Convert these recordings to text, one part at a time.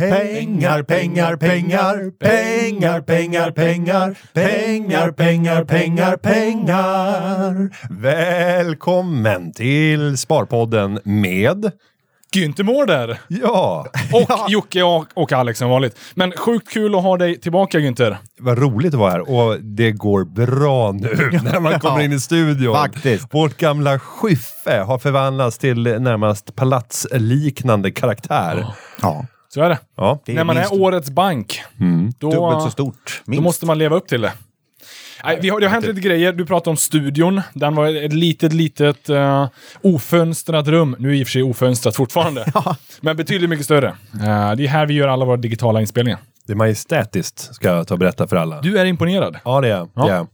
Pengar, pengar, pengar, pengar, pengar, pengar, pengar, pengar, pengar, pengar. Välkommen till Sparpodden med... Günther Mårder! Ja, Och Jocke och, och Alex som vanligt. Men sjukt kul att ha dig tillbaka Günther. vad roligt att vara här och det går bra nu när man kommer in i studion. Faktiskt. Vårt gamla skyffe har förvandlats till närmast palatsliknande karaktär. Ja, Så är det. Ja, det är När man är årets bank, då, dubbelt så stort. då Minst. måste man leva upp till det. Nej, vi har, det har hänt lite grejer. Du pratade om studion. Den var ett litet, litet uh, ofönstrat rum. Nu är i och för sig ofönstrat fortfarande. Men betydligt mycket större. Eh, det är här vi gör alla våra digitala inspelningar. det är majestätiskt ska jag ta och berätta för alla. Du är imponerad. Ja, det är jag. Ja.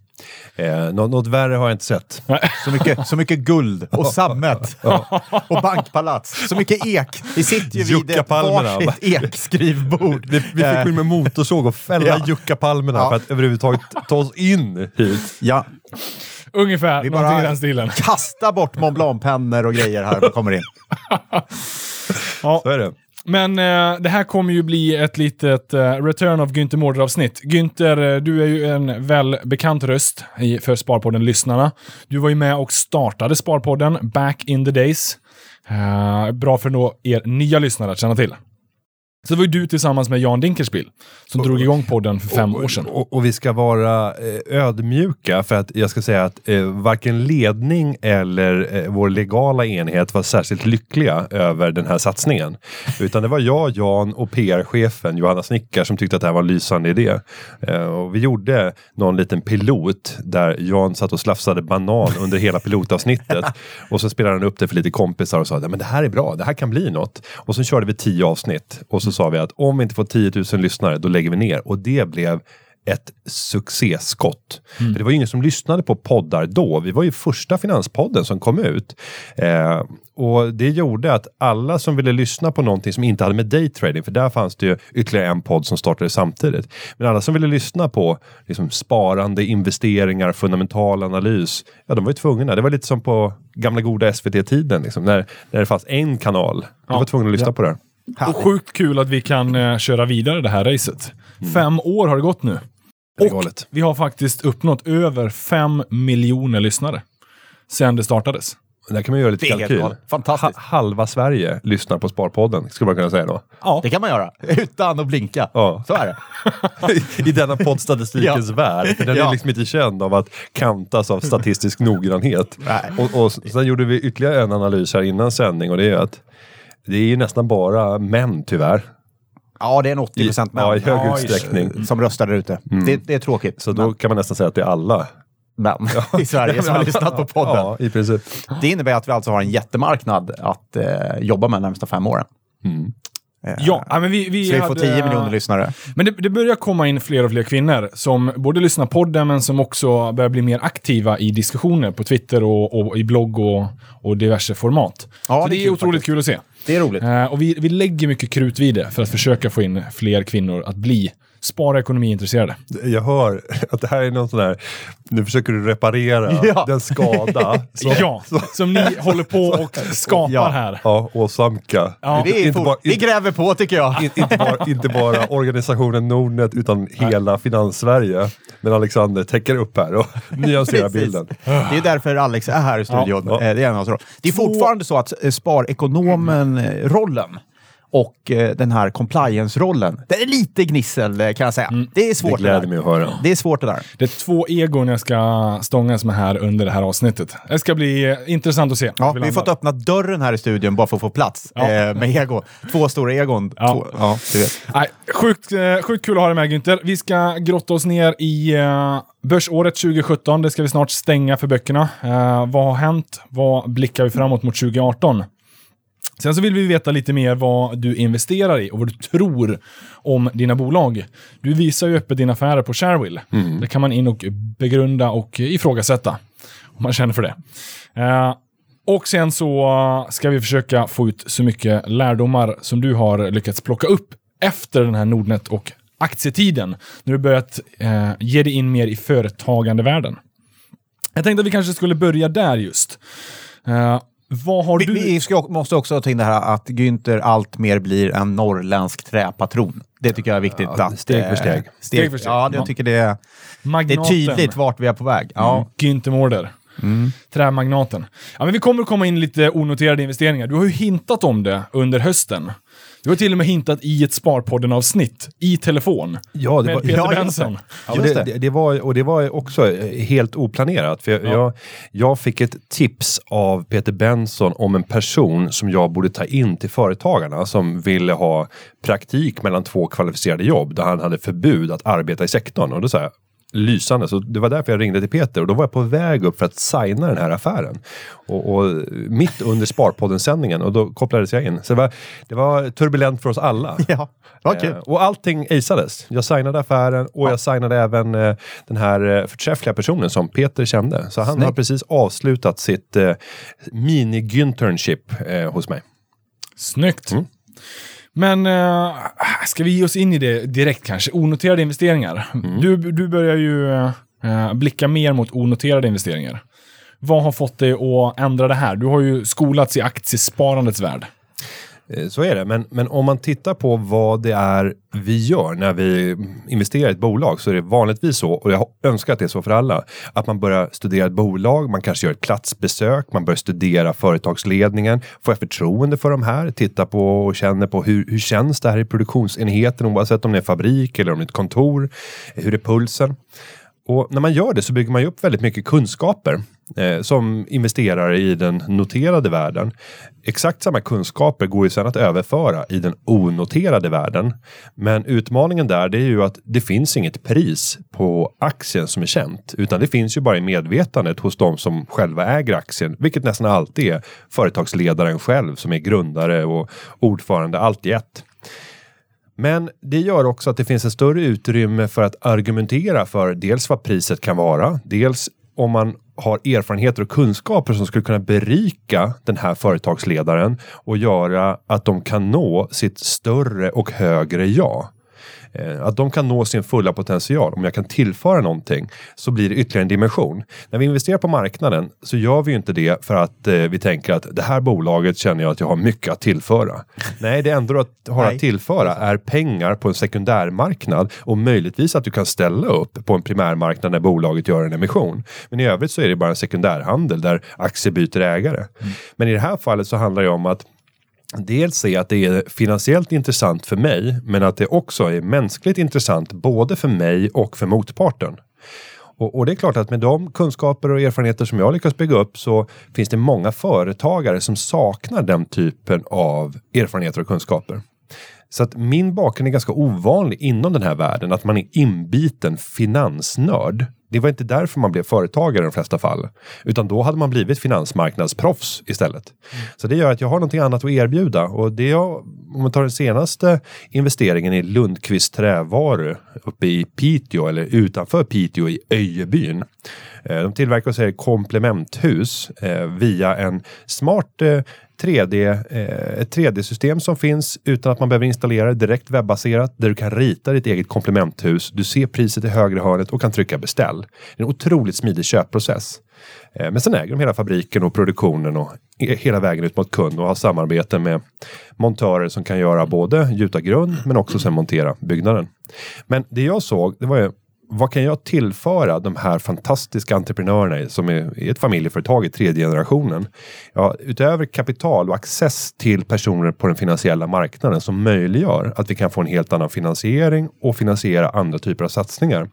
Eh, nå- något värre har jag inte sett. Så mycket, så mycket guld och sammet och bankpalats. Så mycket ek. Vi sitter ju vid ett varsitt ekskrivbord. Vi, vi fick gå in med motorsåg och fälla Ja. juckapalmerna Ja. för att överhuvudtaget ta oss in hit. Ja, Ungefär, vi någonting i bara den stilen. kastar bort Mont Blanc-pennor och grejer här och kommer in. Ja. Så är det. Men eh, det här kommer ju bli ett litet eh, Return of Günther Mårder-avsnitt. Günther, eh, du är ju en välbekant röst i, för Sparpodden-lyssnarna. Du var ju med och startade Sparpodden back in the days. Eh, bra för då er nya lyssnare att känna till. Så det var ju du tillsammans med Jan Dinkelspiel som drog igång podden för fem år sedan. Och, och vi ska vara eh, ödmjuka för att jag ska säga att eh, varken ledning eller eh, vår legala enhet var särskilt lyckliga över den här satsningen. Utan det var jag, Jan och PR-chefen Johanna Snickar som tyckte att det här var en lysande idé. Eh, och vi gjorde någon liten pilot där Jan satt och slafsade banan under hela pilotavsnittet. och så spelade han upp det för lite kompisar och sa att det här är bra, det här kan bli något. Och så körde vi tio avsnitt och så sa vi att om vi inte får 10 000 lyssnare då lägger vi ner. Och det blev ett succéskott. För det var ju ingen som lyssnade på poddar då. Vi var ju första finanspodden som kom ut. Eh, och det gjorde att alla som ville lyssna på någonting som inte hade med daytrading, för där fanns det ju ytterligare en podd som startade samtidigt. Men alla som ville lyssna på liksom, sparande, investeringar, fundamental analys, ja de var ju tvungna. Det var lite som på gamla goda SVT-tiden, liksom, när, när det fanns en kanal. De var tvungna att lyssna på det. Och sjukt kul att vi kan eh, köra vidare det här racet. Fem år har det gått nu. Mm. Det är Och galet. vi har faktiskt uppnått över fem miljoner lyssnare. Sen det startades. Där kan man göra lite Det är helt kalkyl. galet. Fantastiskt. Ha, halva Sverige lyssnar på Sparpodden, skulle man kunna säga då. Ja. Det kan man göra, utan att blinka. Ja. Så är det. I denna poddstatistikens värld. För den är Ja. liksom inte känd av att kantas av statistisk noggrannhet. Nej. Och, och sen gjorde vi ytterligare en analys här innan sändning och det är att det är ju nästan bara män tyvärr. Ja, det är en 80 procent I, ja, i hög Ja, utsträckning. som röstar där ute. Det, det är tråkigt. Så då kan man nästan säga att det är alla. men, men, i Sverige som har lyssnat på podden. Ja, i princip. Det innebär att vi alltså har en jättemarknad att eh, jobba med de närmsta fem åren. Ja, ja, men vi, vi Så vi får hade- 10 miljoner lyssnare. Men det, det börjar komma in fler och fler kvinnor som både lyssnar på podden men som också börjar bli mer aktiva i diskussioner på Twitter och, och i blogg och, och diverse format. Ja, Så det det är är, kul otroligt faktiskt. kul att se. Det är roligt. Eh, och vi, vi lägger mycket krut vid det för att försöka få in fler kvinnor att bli spara ekonomiintresserade. Jag hör att det här är någon sån där, nu försöker du reparera Ja. den skada som, ja, som ni håller på och skapar Ja. här. ja, åsamka. Ja. vi, är inte fort, bara- vi gräver på tycker jag. In, inte, bara, inte bara organisationen Nordnet utan hela Finans-Sverige. Men Alexander täcker upp här och nyanserar bilden. Det är därför Alex är här i studion. Ja. Eh, Det är, en av det är fortfarande så att eh, sparekonomen-rollen och eh, den här compliance-rollen, det är lite gnissel kan jag säga. Det är Det svårt det, gläder där. mig att höra. Det är svårt det där. Det är två egon jag ska stångas med här under det här avsnittet. Det ska bli eh, intressant att se. Ja, vi har fått öppna dörren här i studion bara för att få plats Ja. eh, med ego. Två stora egon. Ja. Två, ja, du vet. Nej, sjukt, eh, sjukt kul att ha dig med Günther. Vi ska grotta oss ner i eh, börsåret 2017. Det ska vi snart stänga för böckerna. Eh, vad har hänt? Vad blickar vi framåt mot 2018? Sen så vill vi veta lite mer vad du investerar i och vad du tror om dina bolag. Du visar ju öppet dina affärer på Sharewill. Det kan man in och begrunda och ifrågasätta. Om man känner för det. Eh, och sen så ska vi försöka få ut så mycket lärdomar som du har lyckats plocka upp efter den här Nordnet och aktietiden. När du börjat eh, ge dig in mer i företagandevärlden. Jag tänkte att vi kanske skulle börja där just. Eh, Vi, du... vi ska, måste också ta in det här att Günther allt mer blir en norrländsk träpatron. Det tycker jag är viktigt. Ja, att, steg för eh, steg. Steg för steg. Ja, det- jag tycker det, är- det är tydligt vart vi är på väg. Ja. Mm. Günther Mårder. Trämagnaten. Ja, men vi kommer att komma in lite onoterade investeringar. Du har ju hintat om det under hösten. Du har till och med hintat i ett Sparpodden-avsnitt i telefon. Ja, det med var, Peter ja, Benson. det. Ja, det. det, det var, och det var också eh, helt oplanerat. För jag, Ja. jag, jag fick ett tips av Peter Benson om en person som jag borde ta in till Företagarna som ville ha praktik mellan två kvalificerade jobb där han hade förbud att arbeta i sektorn. Och då sa jag, lysande. Så det var därför jag ringde till Peter och då var jag på väg upp för att signa den här affären. Och, och mitt under Sparpodden-sändningen och då kopplades jag in. Så det var, det var turbulent för oss alla. Ja, kul. Eh, och allting aceades. Jag signade affären och jag signade även eh, den här eh, förträffliga personen som Peter kände. Så han har Snyggt. precis avslutat sitt eh, mini-ginternship eh, hos mig. Snyggt. Mm. Men eh, ska vi ge oss in i det direkt kanske? Onoterade investeringar. Mm. Du, du börjar ju eh, blicka mer mot onoterade investeringar. Vad har fått dig att ändra det här? Du har ju skolats i aktiesparandets värld. Eh, så är det, men, men om man tittar på vad det är vi gör när vi investerar i ett bolag så är det vanligtvis så, och jag önskar att det är så för alla, att man börjar studera ett bolag, man kanske gör ett platsbesök, man börjar studera företagsledningen, får jag förtroende för de här, titta på och känner på hur, hur känns det här i produktionsenheten oavsett om det är fabrik eller om det är ett kontor, hur är pulsen? Och när man gör det så bygger man ju upp väldigt mycket kunskaper eh, som investerare i den noterade världen. Exakt samma kunskaper går ju sedan att överföra i den onoterade världen. Men utmaningen där det är ju att det finns inget pris på aktien som är känt, utan det finns ju bara i medvetandet hos de som själva äger aktien, vilket nästan alltid är företagsledaren själv som är grundare och ordförande, allt i ett. Men det gör också att det finns ett större utrymme för att argumentera för dels vad priset kan vara, dels om man har erfarenheter och kunskaper som skulle kunna berika den här företagsledaren och göra att de kan nå sitt större och högre jag. Eh, Att de kan nå sin fulla potential. Om jag kan tillföra någonting så blir det ytterligare en dimension. När vi investerar på marknaden så gör vi ju inte det för att eh, vi tänker att det här bolaget känner jag att jag har mycket att tillföra. Nej, det enda du har Nej. att tillföra är pengar på en sekundärmarknad och möjligtvis att du kan ställa upp på en primärmarknad när bolaget gör en emission. Men i övrigt så är det bara en sekundärhandel där aktier byter ägare. Men i det här fallet så handlar det om att Dels är att det är finansiellt intressant för mig, men att det också är mänskligt intressant både för mig och för motparten. Och, och det är klart att med de kunskaper och erfarenheter som jag lyckas bygga upp så finns det många företagare som saknar den typen av erfarenheter och kunskaper. Så att min bakgrund är ganska ovanlig inom den här världen, att man är inbiten finansnörd. Det var inte därför man blev företagare i de flesta fall, utan då hade man blivit finansmarknadsproffs istället. Så det gör att jag har någonting annat att erbjuda och det jag, om man tar den senaste investeringen i Lundqvist Trävaru uppe i Piteå eller utanför Piteå i Öjebyn. Eh, de tillverkar och säljer komplementhus eh, via en smart eh, 3D, ett 3D-system som finns utan att man behöver installera det direkt webbaserat där du kan rita ditt eget komplementhus. Du ser priset i högra hörnet och kan trycka beställ. Det är en otroligt smidig köpprocess. Men sen äger de hela fabriken och produktionen och hela vägen ut mot kund och har samarbete med montörer som kan göra både gjuta grund men också sen montera byggnaden. Men det jag såg, det var ju vad kan jag tillföra de här fantastiska entreprenörerna som är ett familjeföretag i tredje generationen? Ja, utöver kapital och access till personer på den finansiella marknaden som möjliggör att vi kan få en helt annan finansiering och finansiera andra typer av satsningar.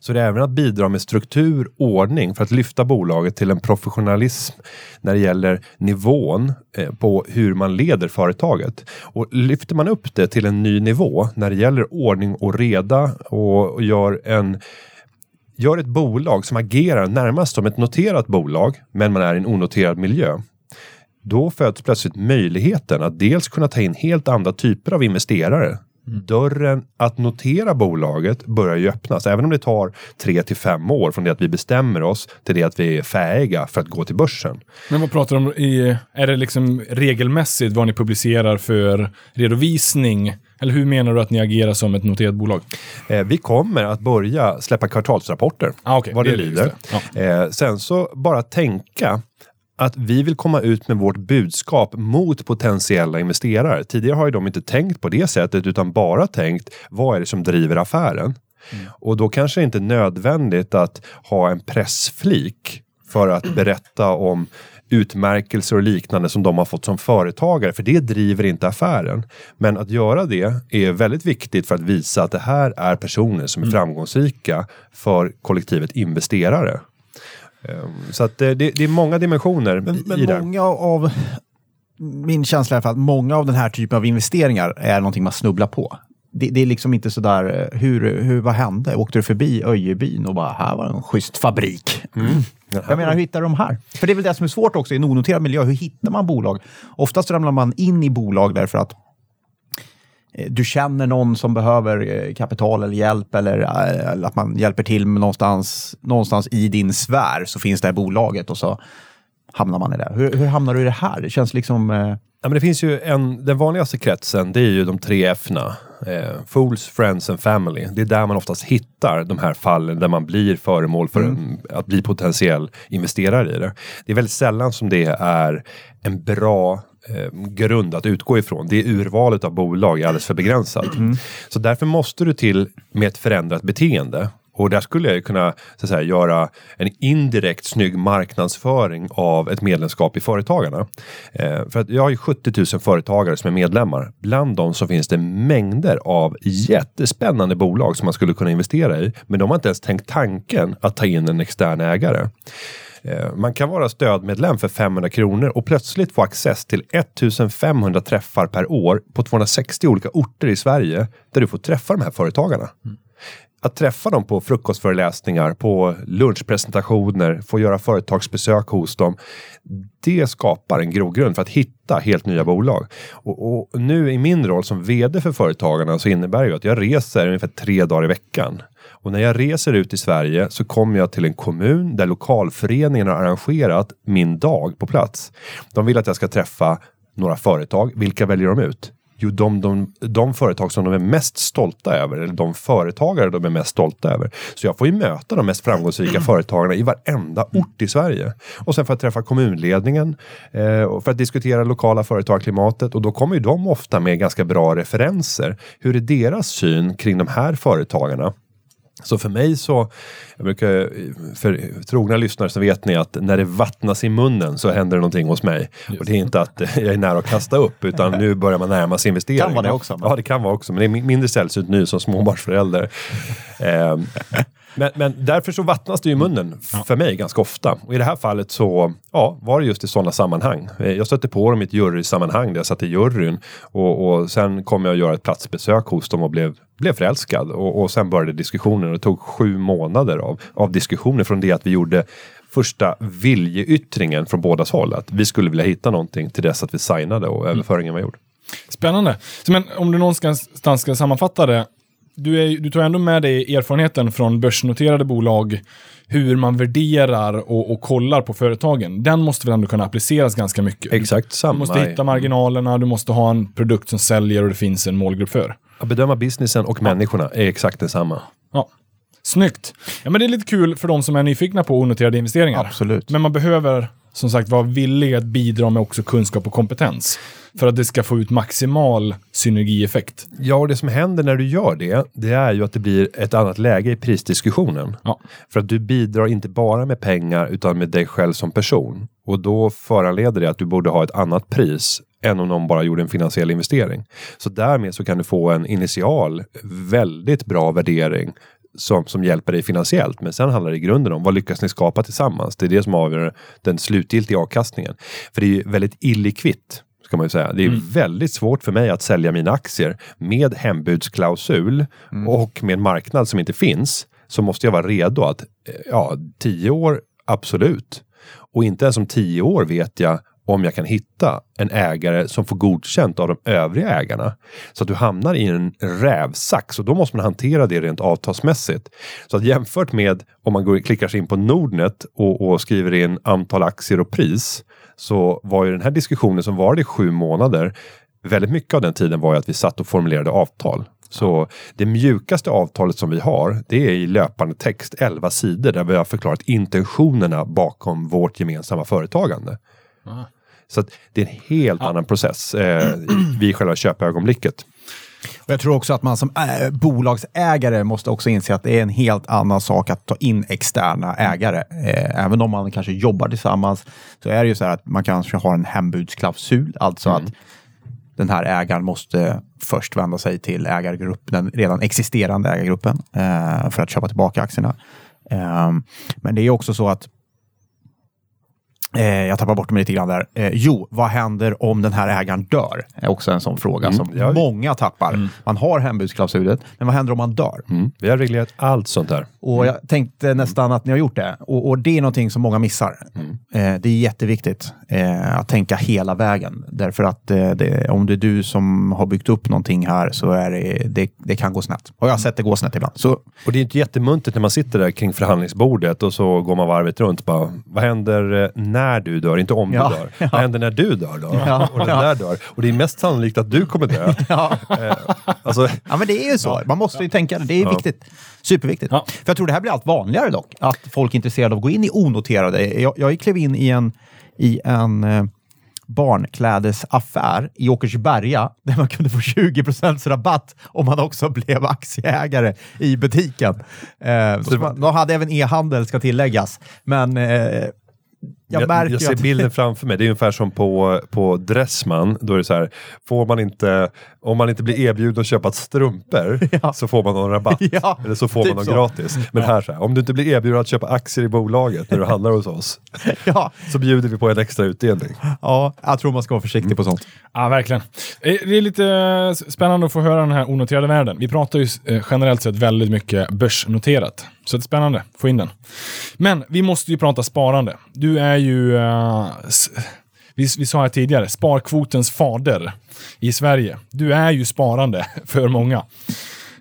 Så det är även att bidra med struktur, ordning för att lyfta bolaget till en professionalism när det gäller nivån eh, på hur man leder företaget. Och lyfter man upp det till en ny nivå när det gäller ordning och reda och, och gör en Gör ett bolag som agerar närmast som ett noterat bolag, men man är i en onoterad miljö. Då föds plötsligt möjligheten att dels kunna ta in helt andra typer av investerare. Dörren att notera bolaget börjar ju öppnas, även om det tar tre till fem år från det att vi bestämmer oss till det att vi är fähiga för att gå till börsen. Men vad pratar du om? I, är det liksom regelmässigt vad ni publicerar för redovisning? Eller hur menar du att ni agerar som ett noterat bolag? Eh, vi kommer att börja släppa kvartalsrapporter, Ah, okej. vad det, Det lider. det. Eh, sen så bara tänka att vi vill komma ut med vårt budskap mot potentiella investerare. Tidigare har ju de inte tänkt på det sättet utan bara tänkt vad är det som driver affären? Mm. Och då kanske det inte är nödvändigt att ha en pressflik för att berätta om utmärkelser och liknande som de har fått som företagare, för det driver inte affären. Men att göra det är väldigt viktigt för att visa att det här är personer som är mm. framgångsrika för kollektivet investerare. Ehm, så att det, det är många dimensioner men, i men det. Många av, min känsla är att många av den här typen av investeringar är någonting man snubblar på. Det, det, är liksom inte sådär, eh, hur, hur, vad hände? Åkte du förbi Öjebyn och bara, här var en schysst fabrik. Mm. Jag menar, hur hittar de här? För det är väl det som är svårt också i en onoterad miljö. Hur hittar man bolag? Oftast ramlar man in i bolag därför att eh, du känner någon som behöver eh, kapital eller hjälp eller, eller att man hjälper till någonstans, någonstans i din sfär så finns det här bolaget och så hamnar man i det. Hur, hur hamnar du i det här? Det känns liksom... Eh... Ja, men det finns ju en, den vanligaste kretsen, det är ju de tre F-na. Eh, fools, Friends and Family. Det är där man oftast hittar de här fallen där man blir föremål för mm. en, att bli potentiell investerare i det. Det är väldigt sällan som det är en bra eh, grund att utgå ifrån. Det är urvalet av bolag är alldeles för begränsat. Mm. Så därför måste du till med ett förändrat beteende. Och där skulle jag kunna så att säga, göra en indirekt snygg marknadsföring av ett medlemskap i Företagarna. Eh, för att jag har ju 70 000 företagare som är medlemmar. Bland dem så finns det mängder av jättespännande bolag som man skulle kunna investera i. Men de har inte ens tänkt tanken att ta in en extern ägare. Eh, man kan vara stödmedlem för 500 kronor och plötsligt få access till 1500 träffar per år på 260 olika orter i Sverige där du får träffa de här företagarna. Mm att träffa dem på frukostföreläsningar, på lunchpresentationer, få göra företagsbesök hos dem. Det skapar en grogrund för att hitta helt nya bolag. Och, och, nu i min roll som VD för Företagarna så innebär det att jag reser ungefär tre dagar i veckan. Och när jag reser ut i Sverige så kommer jag till en kommun där lokalföreningen har arrangerat min dag på plats. De vill att jag ska träffa några företag. Vilka väljer de ut? Jo, de, de, de företag som de är mest stolta över, eller de företagare de är mest stolta över. Så jag får ju möta de mest framgångsrika företagarna i varenda ort i Sverige. Och sen får jag träffa kommunledningen eh, för att diskutera lokala företagsklimatet och då kommer ju de ofta med ganska bra referenser. Hur är deras syn kring de här företagarna? Så för mig så, jag brukar, för trogna lyssnare så vet ni att när det vattnas i munnen så händer det någonting hos mig. Just. Och det är inte att jag är nära att kasta upp utan nu börjar man närma sig investeringar. Kan vara det också. Men... Ja, det kan vara också, men det är mindre sällsynt nu som småbarnsförälder. men, men, därför så vattnas det i munnen för mig ganska ofta. Och i det här fallet så ja, var det just i sådana sammanhang. Eh, jag stötte på dem i ett jurysammanhang där jag satt i juryn och, och sen kom jag att göra ett platsbesök hos dem och blev, blev förälskad. Och, och sen började diskussionen och det tog sju månader av, av diskussioner från det att vi gjorde första viljeyttringen från bådas håll. Att vi skulle vilja hitta någonting till dess att vi signade och överföringen var gjord. Spännande. Så men om du någonstans ska sammanfatta det du, är, du tar ändå med dig erfarenheten från börsnoterade bolag, hur man värderar och, och kollar på företagen. Den måste väl ändå kunna appliceras ganska mycket? Exakt samma. Du måste hitta marginalerna, du måste ha en produkt som säljer och det finns en målgrupp för. Att bedöma businessen och människorna är exakt detsamma. Ja. Snyggt! Ja, men det är lite kul för de som är nyfikna på onoterade investeringar. Absolut. Men man behöver som sagt vara villig att bidra med också kunskap och kompetens för att det ska få ut maximal synergieffekt. Ja, och det som händer när du gör det, det är ju att det blir ett annat läge i prisdiskussionen. Ja. För att du bidrar inte bara med pengar utan med dig själv som person. Och då föranleder det att du borde ha ett annat pris än om någon bara gjorde en finansiell investering. Så därmed så kan du få en initial väldigt bra värdering som, som hjälper dig finansiellt. Men sen handlar det i grunden om vad lyckas ni skapa tillsammans? Det är det som avgör den slutgiltiga avkastningen. För det är väldigt illikvitt Ska man ju säga. Det är mm. väldigt svårt för mig att sälja mina aktier med hembudsklausul mm. och med en marknad som inte finns. Så måste jag vara redo att, ja, tio år, absolut. Och inte ens om tio år vet jag om jag kan hitta en ägare som får godkänt av de övriga ägarna. Så att du hamnar i en rävsax och då måste man hantera det rent avtalsmässigt. Så att jämfört med om man går, klickar sig in på Nordnet och, och skriver in antal aktier och pris så var ju den här diskussionen som var i sju månader väldigt mycket av den tiden var ju att vi satt och formulerade avtal. Så det mjukaste avtalet som vi har, det är i löpande text 11 sidor där vi har förklarat intentionerna bakom vårt gemensamma företagande. Så att det är en helt annan process eh, vid själva köpögonblicket. Och jag tror också att man som äh, bolagsägare måste också inse att det är en helt annan sak att ta in externa ägare. Eh, även om man kanske jobbar tillsammans så är det ju så här att man kanske har en hembudsklausul, alltså att den här ägaren måste först vända sig till ägargruppen, den redan existerande ägargruppen, eh, för att köpa tillbaka aktierna. Eh, men det är också så att Eh, jag tappar bort mig lite grann där. Eh, jo, vad händer om den här ägaren dör? är också en sån fråga som ja. många tappar. Man har hembudsklausulen, men vad händer om man dör? Mm. Vi har reglerat allt sånt där. Och jag tänkte nästan att ni har gjort det. Och, och det är någonting som många missar. Eh, det är jätteviktigt eh, att tänka hela vägen. Därför att eh, det, om det är du som har byggt upp någonting här så är det, det, det kan gå snett. Och jag har sett det gå snett ibland. Så Och det är inte jättemuntert när man sitter där kring förhandlingsbordet och så går man varvet runt. Bara, vad händer eh, när du dör? Inte om Ja, du dör. ja. Vad händer när du dör då? Ja, och den ja. där dör. Och det är mest sannolikt att du kommer dö. ja. Eh, alltså, Ja, men det är ju så. Man måste ju tänka det. Det är Ja. viktigt. Superviktigt. Ja. För jag tror det här blir allt vanligare dock. Att folk är intresserade av att gå in i onoterade. Jag, jag klev in i en, i en eh, barnklädesaffär i Åkersberga där man kunde få 20 rabatt om man också blev aktieägare i butiken. Eh, så man, de hade även e-handel ska tilläggas. Men eh, jag, jag, jag ser bilden framför mig. Det är ungefär som på, på Dressman. Då är det så här, får man inte, om man inte blir erbjuden att köpa strumpor Ja. så får man någon rabatt. Ja, Eller så får typ man någon så. gratis. Men här, så här, om du inte blir erbjuden att köpa aktier i bolaget när du handlar hos oss ja, så bjuder vi på en extra utdelning. ja, jag tror man ska vara försiktig på sånt. Ja, verkligen. Eh, Det är lite eh, spännande att få höra den här onoterade världen. Vi pratar ju eh, generellt sett väldigt mycket börsnoterat. Så det är spännande. Få in den. Men vi måste ju prata sparande. Du är ju, uh, vi, vi sa här tidigare, sparkvotens fader i Sverige. Du är ju sparande för många.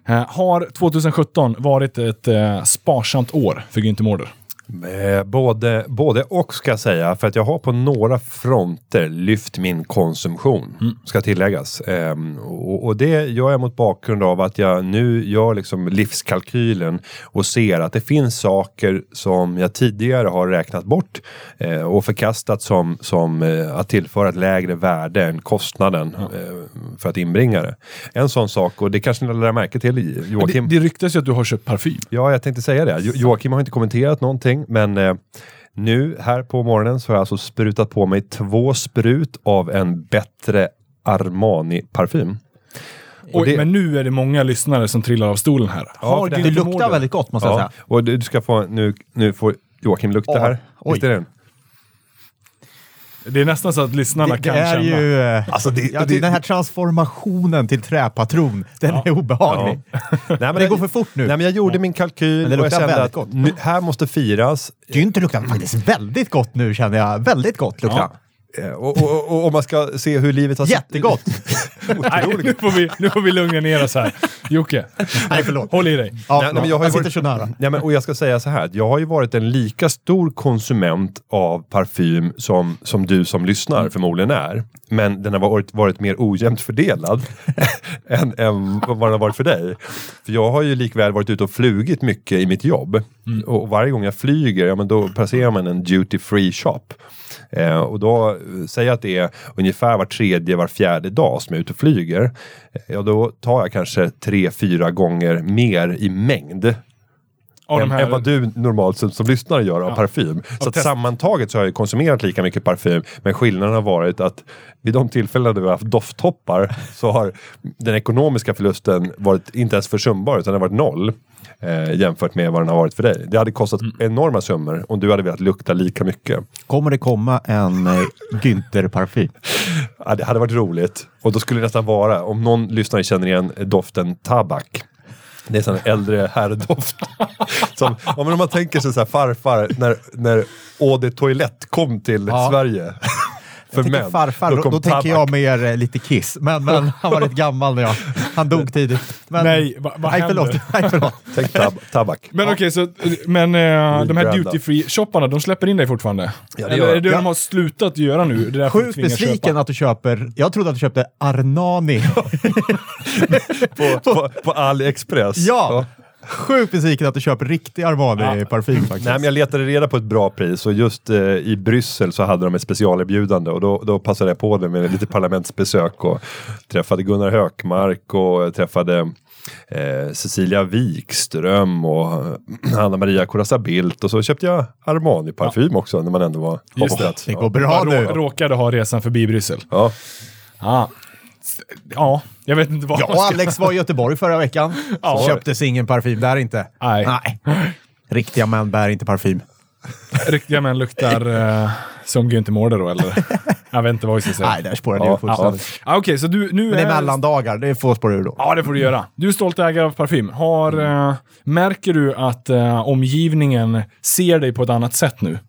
Uh, Har 2017 varit ett uh, sparsamt år för Günther Mårder? Eh, Både, både och ska jag säga, för att jag har på några fronter lyft min konsumtion, ska tilläggas. Ehm, och, och det gör jag mot bakgrund av att jag nu gör liksom livskalkylen och ser att det finns saker som jag tidigare har räknat bort eh, och förkastat som, som eh, att tillföra ett lägre värde än kostnaden eh, för att inbringa det. En sån sak, och det kanske ni lär märke till Joakim. Det, det ryktas ju att du har köpt parfym. Ja, jag tänkte säga det. Jo- Joakim har inte kommenterat någonting, men eh, nu här på morgonen så har jag alltså sprutat på mig två sprut av en bättre Armani-parfym. Och Oj, det- Men nu är det många lyssnare som trillar av stolen här. Ja, det- Det luktar väldigt gott måste jag Ja, säga. och du du ska få, nu, nu får Joakim lukta Oj, här. oj. Visst är den? Det är nästan så att lyssnarna Det, det kan är känna. ju... eh, Alltså det- ja, det, det- den här transformationen till träpatron, den är obehaglig. Nej, men Det går för fort nu. Nej, men jag gjorde min kalkyl Men det och jag luktar kände väldigt att gott. nu, här måste firas. Günther luktar faktiskt väldigt gott nu känner jag. Väldigt gott luktar Ja. Och, och, och om man ska se hur livet har sett Jättegott! Nej, nu får, vi, nu får vi lugna ner oss här. Jocke, Nej, förlåt. håll i dig. Ja, Nej, nej, men jag har ju sitter varit- så nära. Ja, men, och jag ska säga så här, jag har ju varit en lika stor konsument av parfym som, som du som lyssnar förmodligen är. Men den har varit, varit mer ojämnt fördelad än, än vad den har varit för dig. För jag har ju likväl varit ute och flugit mycket i mitt jobb. Och varje gång jag flyger, ja men då passerar man en duty free shop. Eh, och då säger jag att det är ungefär var tredje, var fjärde dag som jag är ute och flyger. Eh, Ja, då tar jag kanske tre, fyra gånger mer i mängd Av än, här, än vad du normalt som, som lyssnare gör av Ja. parfym. Så att sammantaget så har jag konsumerat lika mycket parfym. Men skillnaden har varit att vid de tillfällen där vi har haft dofttoppar så har den ekonomiska förlusten varit inte ens försumbar utan den har varit noll. Eh, jämfört med vad den har varit för dig. Det hade kostat Mm. enorma summor om du hade velat lukta lika mycket. Kommer det komma en eh, Günther-parfym? Ja, det hade varit roligt. Och då skulle det nästan vara, om någon lyssnare känner igen doften tabak. Det är sån här äldre herrdoft. Som, om man tänker sig så här farfar när, när Eau de Toilette kom till Ja. Sverige. för tänker män. farfar, då, kom då tänker jag mer eh, lite Kiss. Men, men han var rätt gammal när jag... Han dog tidigt. Men, Nej, va- vad nej, förlåt. händer? Nej, förlåt. Tänk tab tabak. Men okej, så men eh, de här duty free-shopparna, de släpper in dig fortfarande? Ja, det Eller är det jag. de har slutat göra nu? Det Sjukt besviken att du köper... Jag trodde att du köpte Arnani. På, på, på AliExpress. ja! Sjukt besviken att du köper riktig Armani-parfym faktiskt. Nej, men jag letade reda på ett bra pris och just eh, i Bryssel så hade de ett specialerbjudande och då, då passade jag på det med lite parlamentsbesök och träffade Gunnar Hökmark och träffade eh, Cecilia Wikström och Anna Maria Corazza Bildt och så köpte jag Armani-parfym också när man ändå var Just det. Det Ja. går bra Bara nu. rå, råkade ha resan förbi Bryssel. Ja. Ah. Ja, jag vet inte vad Jag och. Alex var i Göteborg förra veckan. Ja. Så köptes ingen parfym där inte. Nej. Nej. Riktiga män bär inte parfym. Riktiga män luktar eh, som Günther Mårder då, eller? Jag vet inte vad vi ska säga. Nej, där spårade Ja, jag fullständigt. Ah, Okej, så du nu Men det är är... mellandagar, det får spåra ur då. Ja, det får du göra. Du är stolt ägare av parfym. Har, eh, märker du att eh, omgivningen ser dig på ett annat sätt nu?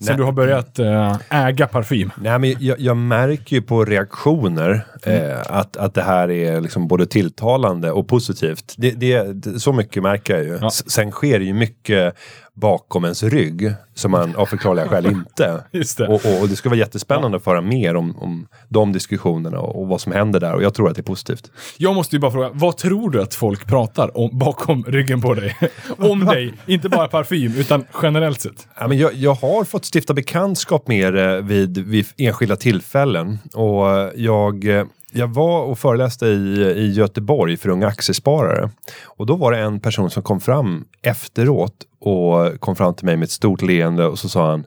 Sen du har börjat eh, äga parfym. Nej, men jag, jag märker ju på reaktioner eh, att, att det här är liksom både tilltalande och positivt. Det, det, så mycket märker jag ju. Ja. Sen sker det ju mycket bakom ens rygg som man av förklarliga skäl inte. Det. Och, och, och det ska vara jättespännande att föra mer om, om de diskussionerna och, och vad som händer där och jag tror att det är positivt. Jag måste ju bara fråga, vad tror du att folk pratar om bakom ryggen på dig? om dig, inte bara parfym, utan generellt sett. Ja, men jag, jag har fått stifta bekantskap med det vid, vid enskilda tillfällen. Och jag, eh, jag var och föreläste i, i Göteborg för unga aktiesparare. Och då var det en person som kom fram efteråt och kom fram till mig med ett stort leende och så sa han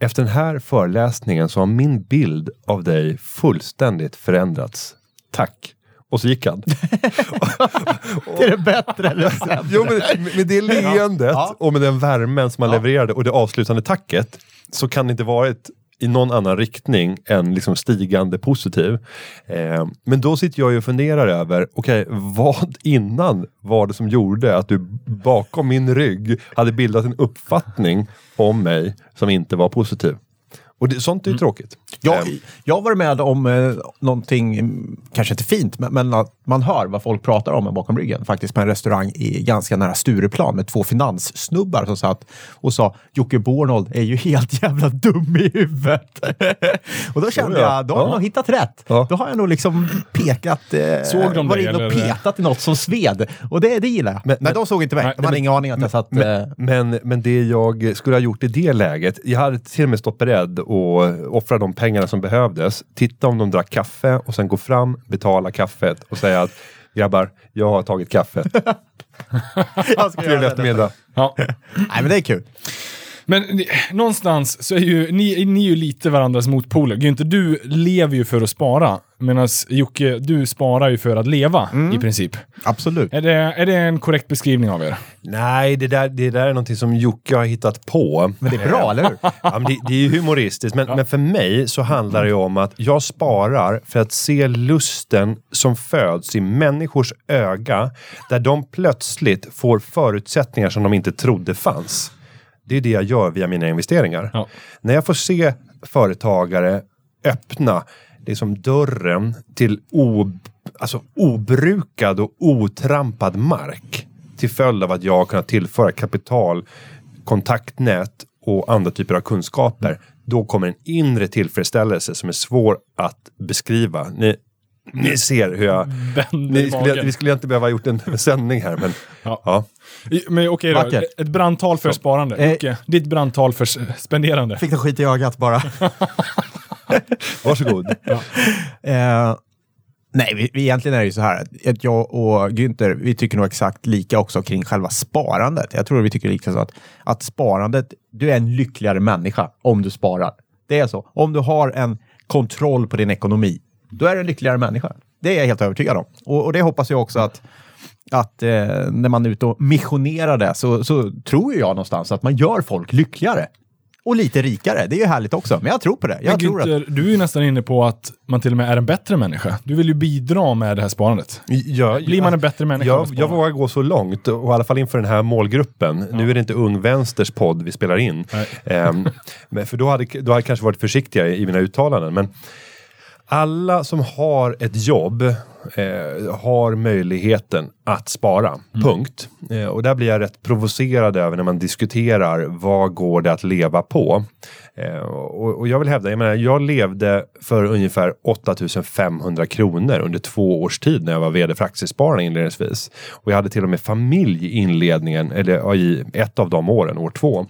Efter den här föreläsningen så har min bild av dig fullständigt förändrats. Tack. Och så gick han. Är det bättre eller sämre? Jo, men med det leendet Ja. och med den värmen som man levererade och det avslutande tacket så kan det inte varit i någon annan riktning än liksom stigande positiv. Eh, men då sitter jag ju och funderar över, okej, vad innan var det som gjorde att du bakom min rygg hade bildat en uppfattning om mig som inte var positiv? Och det, sånt är ju tråkigt. Jag, Eh, jag har varit med om eh, någonting, mm, kanske inte fint, men, men att man hör vad folk pratar om en bakom ryggen. Faktiskt på en restaurang i ganska nära Stureplan med två finanssnubbar som satt och sa Jocke Bornold är ju helt jävla dum i huvudet. och då kände Oh ja. jag, då har jag Ja. nog hittat rätt. Ja. Då har jag nog liksom pekat, eh, Såg de varit inne och petat i något som sved. Och det, det gillar jag. Men- Men, men- de såg inte mig. De hade men- ingen aning att jag satt... eh, Men, men det jag skulle ha gjort i det läget, jag hade till och med stått beredd och offra de pengarna som behövdes. Titta om de drack kaffe och sen gå fram, betala kaffet och säga att grabbar, jag har tagit göra Trevlig eftermiddag. Ja. Nej, men det är kul. Men någonstans så är ju ni, ni är ju lite varandras motpoler. Günther, du lever ju för att spara. Medan Jocke, du sparar ju för att leva i princip. Absolut. Är det, är det en korrekt beskrivning av er? Nej, det där, det där är någonting som Jocke har hittat på. Men det är bra, eller hur? Ja, det, det är ju humoristiskt, men, men för mig så handlar det om att jag sparar för att se lusten som föds i människors öga, där de plötsligt får förutsättningar som de inte trodde fanns. Det är det jag gör via mina investeringar. Ja. När jag får se företagare öppna liksom dörren till o, alltså obrukad och otrampad mark till följd av att jag har kunnat tillföra kapital, kontaktnät och andra typer av kunskaper. Då kommer en inre tillfredsställelse som är svår att beskriva. Ni, ni ser hur jag... Ni skulle, vi skulle inte behöva gjort en sändning här, men Ja. ja. Men okej då, Vackert. ett brandtal för sparande. Eh. Jocke, ditt brandtal för s- spenderande. Fick en skit i ögat bara. Varsågod. Eh, nej, vi, vi, egentligen är det ju så här att jag och Günther, vi tycker nog exakt lika också kring själva sparandet. Jag tror vi tycker lika så att, att sparandet, du är en lyckligare människa om du sparar. Det är så. Om du har en kontroll på din ekonomi, då är du en lyckligare människa. Det är jag helt övertygad om. Och, och det hoppas jag också att att eh, när man är ute och missionerar det så, så tror jag någonstans att man gör folk lyckligare. Och lite rikare. Det är ju härligt också. Men jag tror på det. Jag Men tror att... Günther, du är ju nästan inne på att man till och med är en bättre människa. Du vill ju bidra med det här sparandet. Ja, Blir man en bättre människa Jag, jag vågar gå så långt, och i alla fall inför den här målgruppen. Nu är det inte Ung Vänsters podd vi spelar in. Men för då hade, då hade jag kanske varit försiktiga i mina uttalanden. Men alla som har ett jobb eh, har möjligheten att spara. Punkt. Eh, och där blir jag rätt provocerad över när man diskuterar vad går det att leva på. Eh, och, och jag vill hävda, jag menar, jag levde för ungefär 8500 kronor under två års tid när jag var vd för Aktiespararna inledningsvis. Och jag hade till och med familj i inledningen, eller i ett av de åren, år två.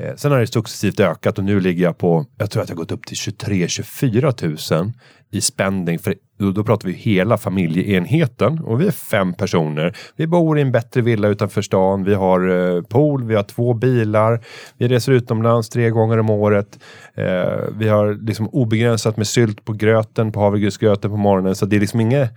Eh, sen har det successivt ökat och nu ligger jag på, jag tror att jag gått upp till 23-24 000 i spending. För då, då pratar vi hela familjeenheten och vi är fem personer. Vi bor i en bättre villa utanför stan. Vi har eh, pool, vi har två bilar. Vi reser utomlands tre gånger om året. Eh, vi har liksom obegränsat med sylt på gröten, på havregrynsgröten på morgonen. Så det är liksom inget...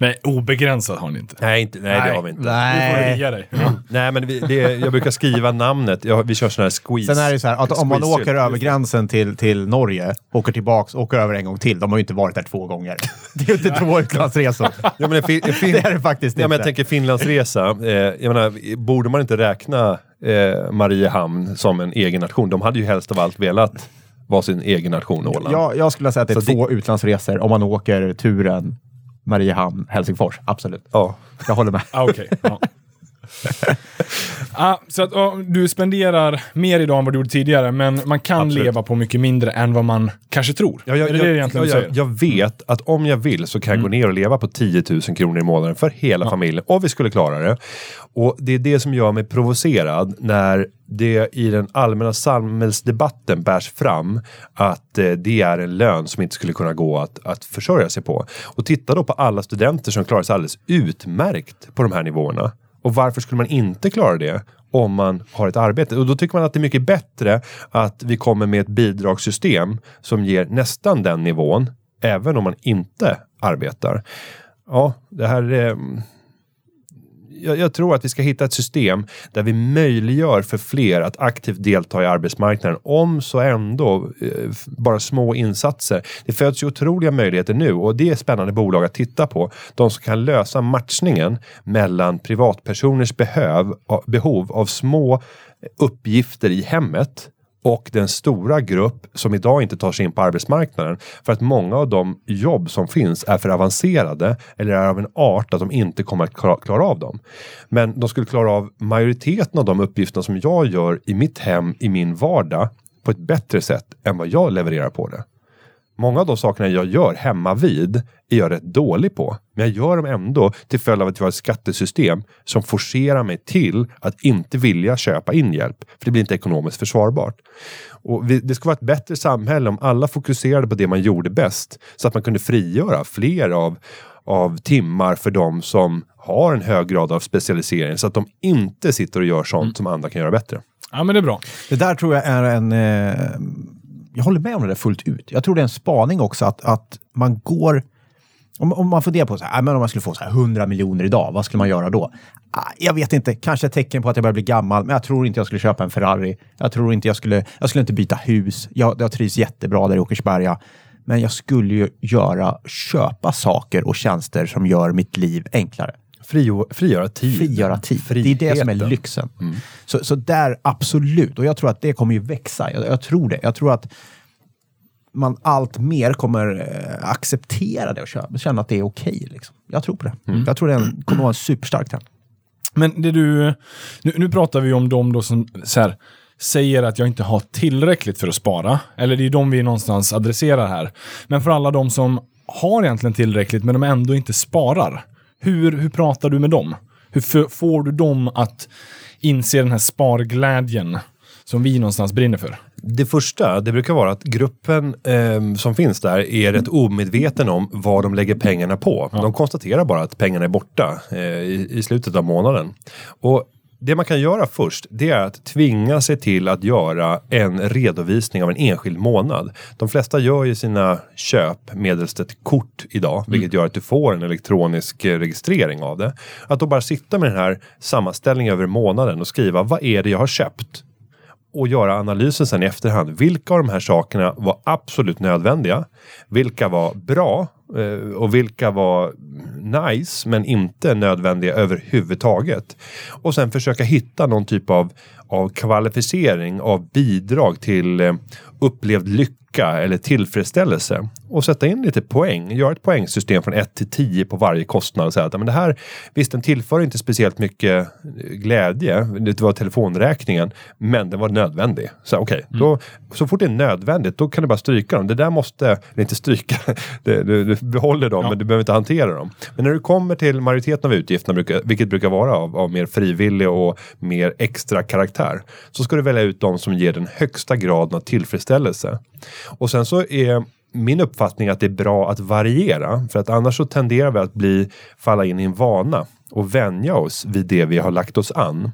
Nej, obegränsat har ni inte. Nej, inte, nej, det har vi inte. Får du Nej. via dig. Nej, men vi, det, jag brukar skriva namnet. Ja, vi kör sån här squeeze. Sen är det så här att om man åker över gränsen till, till Norge, åker tillbaks, åker över en gång till. De har ju inte varit där två gånger. Det är ju inte två utlandsresor. Ja, men en fin, fin, Det är det faktiskt Ja, men jag inte. tänker Finlandsresa. Eh, jag menar, borde man inte räkna eh, Mariehamn som en egen nation? De hade ju helst av allt velat vara sin egen nation, Åland. Jag, jag skulle säga att det är Så det- två utlandsresor om man åker turen Mariehamn, Helsingfors. Absolut. Ja. Jag håller med. Ah, Okej. Ja. ah, så att ja, du spenderar mer idag än vad du gjorde tidigare, men man kan Absolut. leva på mycket mindre än vad man kanske tror. Ja, jag, är det jag, det egentligen ja, jag? Mm. jag vet att om jag vill så kan jag gå ner och leva på 10 000 kronor i månaden för hela familjen. Och vi skulle klara det. Och det är det som gör mig provocerad när det i den allmänna samhällsdebatten bärs fram att eh, det är en lön som inte skulle kunna gå att, att försörja sig på. Och titta då på alla studenter som klarar sig alldeles utmärkt på de här nivåerna. Och varför skulle man inte klara det om man har ett arbete? Och då tycker man att det är mycket bättre att vi kommer med ett bidragssystem som ger nästan den nivån, även om man inte arbetar. Ja, det här är... Jag, jag tror att vi ska hitta ett system där vi möjliggör för fler att aktivt delta i arbetsmarknaden. Om så ändå eh, bara små insatser. Det föds ju otroliga möjligheter nu och det är spännande bolag att titta på. De som kan lösa matchningen mellan privatpersoners behöv, behov av små uppgifter i hemmet och den stora grupp som idag inte tar sig in på arbetsmarknaden. För att många av de jobb som finns är för avancerade eller är av en art att de inte kommer att klara, av dem. Men de skulle klara av majoriteten av de uppgifterna som jag gör i mitt hem, i min vardag på ett bättre sätt än vad jag levererar på det. Många av de sakerna jag gör hemma vid är jag rätt dålig på. Men jag gör dem ändå till följd av att vi har ett skattesystem som forcerar mig till att inte vilja köpa in hjälp. För det blir inte ekonomiskt försvarbart. Och vi, det skulle vara ett bättre samhälle om alla fokuserade på det man gjorde bäst. Så att man kunde frigöra fler av, av timmar för de som har en hög grad av specialisering. Så att de inte sitter och gör sånt som andra kan göra bättre. Ja, men det är bra. Det där tror jag är en... Eh, jag håller med om det där fullt ut. Jag tror det är en spaning också att, att man går... Om, om man funderar på så här, äh, men om man skulle få så här 100 miljoner idag, vad skulle man göra då? Ah, jag vet inte, kanske ett tecken på att jag börjar bli gammal, men jag tror inte jag skulle köpa en Ferrari. Jag tror inte jag skulle, jag skulle inte byta hus. Jag, jag trivs jättebra där i Åkersberga. Men jag skulle ju göra, köpa saker och tjänster som gör mitt liv enklare. Frio, frigöra tid. Frigöra tid. Det är det som är Friheten. lyxen. Så, så där, absolut. Och jag tror att det kommer ju växa. Jag, jag tror det. Jag tror att man allt mer kommer eh, acceptera det och känna att det är okej. liksom. Jag tror på det. Jag tror det kommer vara en superstark trend. Men det du... Nu, nu pratar vi om de då som så här, säger att jag inte har tillräckligt för att spara. Eller det är de vi någonstans adresserar här. Men för alla de som har egentligen tillräckligt men de ändå inte sparar. Hur, hur pratar du med dem? Hur får du dem att inse den här sparglädjen som vi någonstans brinner för? Det första, det brukar vara att gruppen ehm, som finns där är rätt omedveten om vad de lägger pengarna på. De konstaterar bara att pengarna är borta eh, i, i slutet av månaden. Och det man kan göra först, det är att tvinga sig till att göra en redovisning av en enskild månad. De flesta gör ju sina köp medelst ett kort idag, vilket gör att du får en elektronisk eh, registrering av det. Att då bara sitta med den här sammanställningen över månaden och skriva vad är det jag har köpt? och göra analysen sen i efterhand. Vilka av de här sakerna var absolut nödvändiga? Vilka var bra? Eh, Och vilka var nice men inte nödvändiga överhuvudtaget? Och sen försöka hitta någon typ av, av kvalificering av bidrag till eh, upplevd lycka eller tillfredsställelse och sätta in lite poäng. Göra ett poängsystem från 1 till 10 på varje kostnad och säga att men det här, visst den tillför inte speciellt mycket eh, glädje, det var telefonräkningen, men den var nödvändig. Så okej, då så fort det är nödvändigt, då kan du bara stryka dem. Det där måste, eller inte stryka, det, du behåller dem, men du behöver inte hantera dem. Men när du kommer till majoriteten av utgifterna, vilket brukar vara av, av mer frivillig och mer extra karaktär, så ska du välja ut de som ger den högsta graden av tillfredsställelse. Och sen så är min uppfattning att det är bra att variera, för att annars så tenderar vi att bli, falla in i en vana och vänja oss vid det vi har lagt oss an.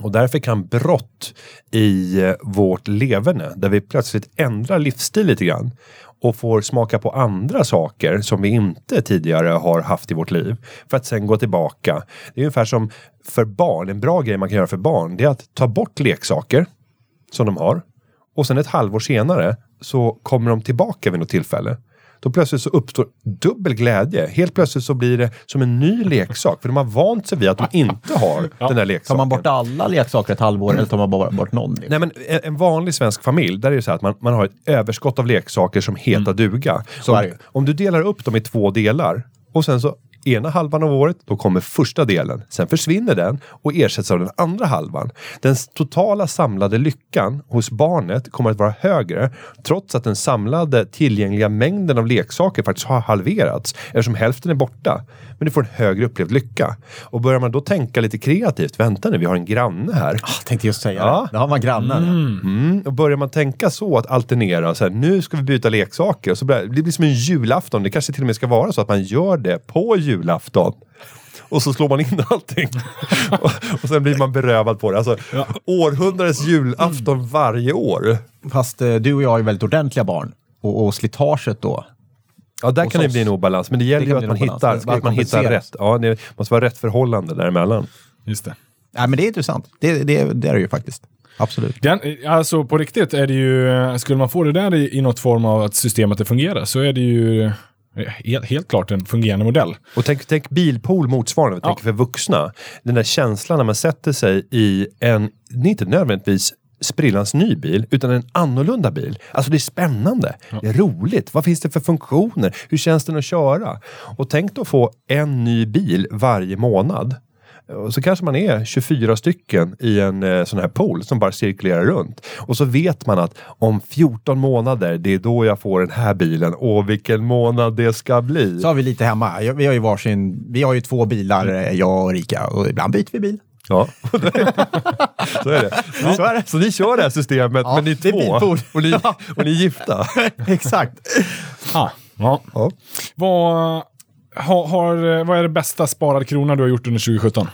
Och därför kan brott i eh, vårt leverne, där vi plötsligt ändrar livsstil lite grann och får smaka på andra saker som vi inte tidigare har haft i vårt liv för att sen gå tillbaka. Det är ungefär som för barn, en bra grej man kan göra för barn, det är att ta bort leksaker som de har och sen ett halvår senare så kommer de tillbaka vid något tillfälle. Då plötsligt så uppstår dubbel glädje. Helt plötsligt så blir det som en ny leksak. För de har vant sig vid att de inte har den där leksaken. Tar man bort alla leksaker ett halvår eller tar man bara bort någon? Liksom? Nej, men en- vanlig svensk familj, där är det så här att man, man har ett överskott av leksaker som heta duga. Så om, om du delar upp dem i två delar och sen så ena halvan av året, då kommer första delen. Sen försvinner den och ersätts av den andra halvan. Den totala samlade lyckan hos barnet kommer att vara högre trots att den samlade tillgängliga mängden av leksaker faktiskt har halverats eftersom hälften är borta. Men du får en högre upplevd lycka. Och börjar man då tänka lite kreativt, vänta nu, vi har en granne här. Ah, tänkte just säga Ja. det. Där har man grannen. Mm, och börjar man tänka så att alternera, så här, nu ska vi byta leksaker, så blir det blir som en julafton. Det kanske till och med ska vara så att man gör det på julafton. Och så slår man in allting. och, och sen blir man berövad på det. Alltså, århundradets julafton varje år. Fast eh, du och jag är väldigt ordentliga barn. Och, och slitaget då. Ja, där kan det bli en obalans. Men det gäller Det ju att man, hittar, att man hittar rätt. Ja, det måste vara rätt förhållande däremellan. Just det. Nej, men det är intressant. Det, det, det är det ju faktiskt. Absolut. Den, alltså på riktigt är det ju, skulle man få det där i, i något form av att systemet det fungerar så är det ju eh, helt, helt klart en fungerande modell. Och tänk, tänk bilpool motsvarande, Ja. tänk för vuxna. Den där känslan när man sätter sig i en, det är inte nödvändigtvis sprillans ny bil, utan en annorlunda bil. Alltså det är spännande, det är roligt. Vad finns det för funktioner? Hur känns den att köra? Och tänk då få en ny bil varje månad. Och så kanske man är 24 stycken i en eh, sån här pool som bara cirkulerar runt. Och så vet man att om 14 månader, det är då jag får den här bilen. Åh, vilken månad det ska bli! Så har vi lite hemma. Vi har ju varsin, vi har ju två bilar, Mm. eh, jag och Rika. Och ibland byter vi bil. Ja, så är det. Ni, Så är det. Så ni kör det här systemet, Ja, men ni är det är två bilpool. och ni, och ni är gifta. Exakt. Ah, ja. Ja. Vad, har, har, vad är det bästa sparad krona du har gjort under 2017?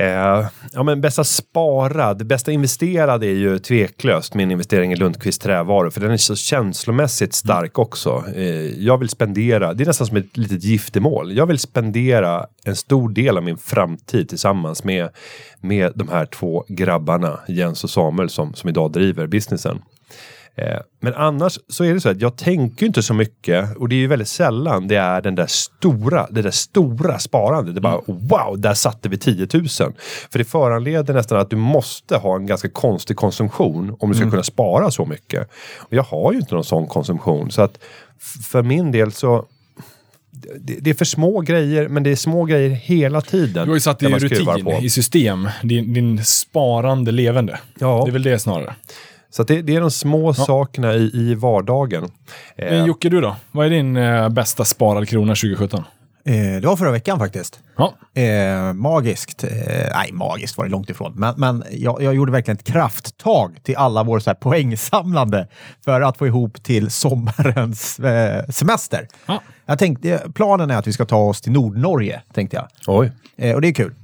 Eh, ja, men bästa sparad, bästa investerad är ju tveklöst min investering i Lundqvist Trävaror, för den är så känslomässigt stark också. Eh, jag vill spendera, det är nästan som ett litet giftermål. Jag vill spendera en stor del av min framtid tillsammans med, med de här två grabbarna, Jens och Samuel, som, som idag driver businessen. Eh, Men annars så är det så att jag tänker inte så mycket och det är ju väldigt sällan det är den där stora, det där stora sparandet. Det är bara wow, där satte vi 10 000. För det föranleder nästan att du måste ha en ganska konstig konsumtion om du ska kunna spara så mycket. Och jag har ju inte någon sån konsumtion så att för min del så det, det är för små grejer, men det är små grejer hela tiden. Du har ju satt där i rutin, i system, din, din sparande levande. Ja. Det är väl det snarare. Så att det, det är de små sakerna i, i vardagen. Eh, Men Jocke, du då? Vad är din eh, bästa sparad krona 2017? Eh, det var förra veckan faktiskt. Ja. Eh, magiskt. Eh, nej, magiskt var det långt ifrån. Men, men jag, jag gjorde verkligen ett krafttag till alla våra så här poängsamlande för att få ihop till sommarens eh, semester. Ja. Jag tänkte, planen är att vi ska ta oss till Nordnorge, tänkte jag. Oj. Eh, och det är kul.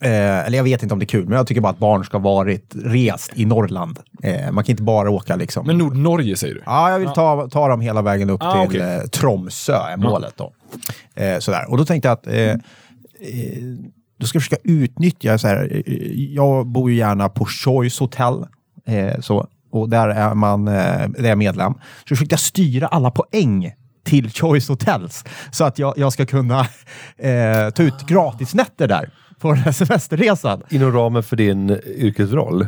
Eh, eller jag vet inte om det är kul, men jag tycker bara att barn ska varit rest i Norrland. Eh, man kan inte bara åka liksom. Men Nordnorge säger du? Ja, jag vill ta, ta dem hela vägen upp Ah, till okej. eh, Tromsö, är målet då. Eh, sådär. Och då tänkte jag att eh, eh, då ska jag försöka utnyttja så här. eh, Jag bor ju gärna på Choice Hotel. Eh, så. Och där är man eh, där är medlem. Så försökte jag styra alla poäng till Choice Hotels så att jag, jag ska kunna eh, ta ut gratisnätter där på den här semesterresan. Inom ramen för din yrkesroll?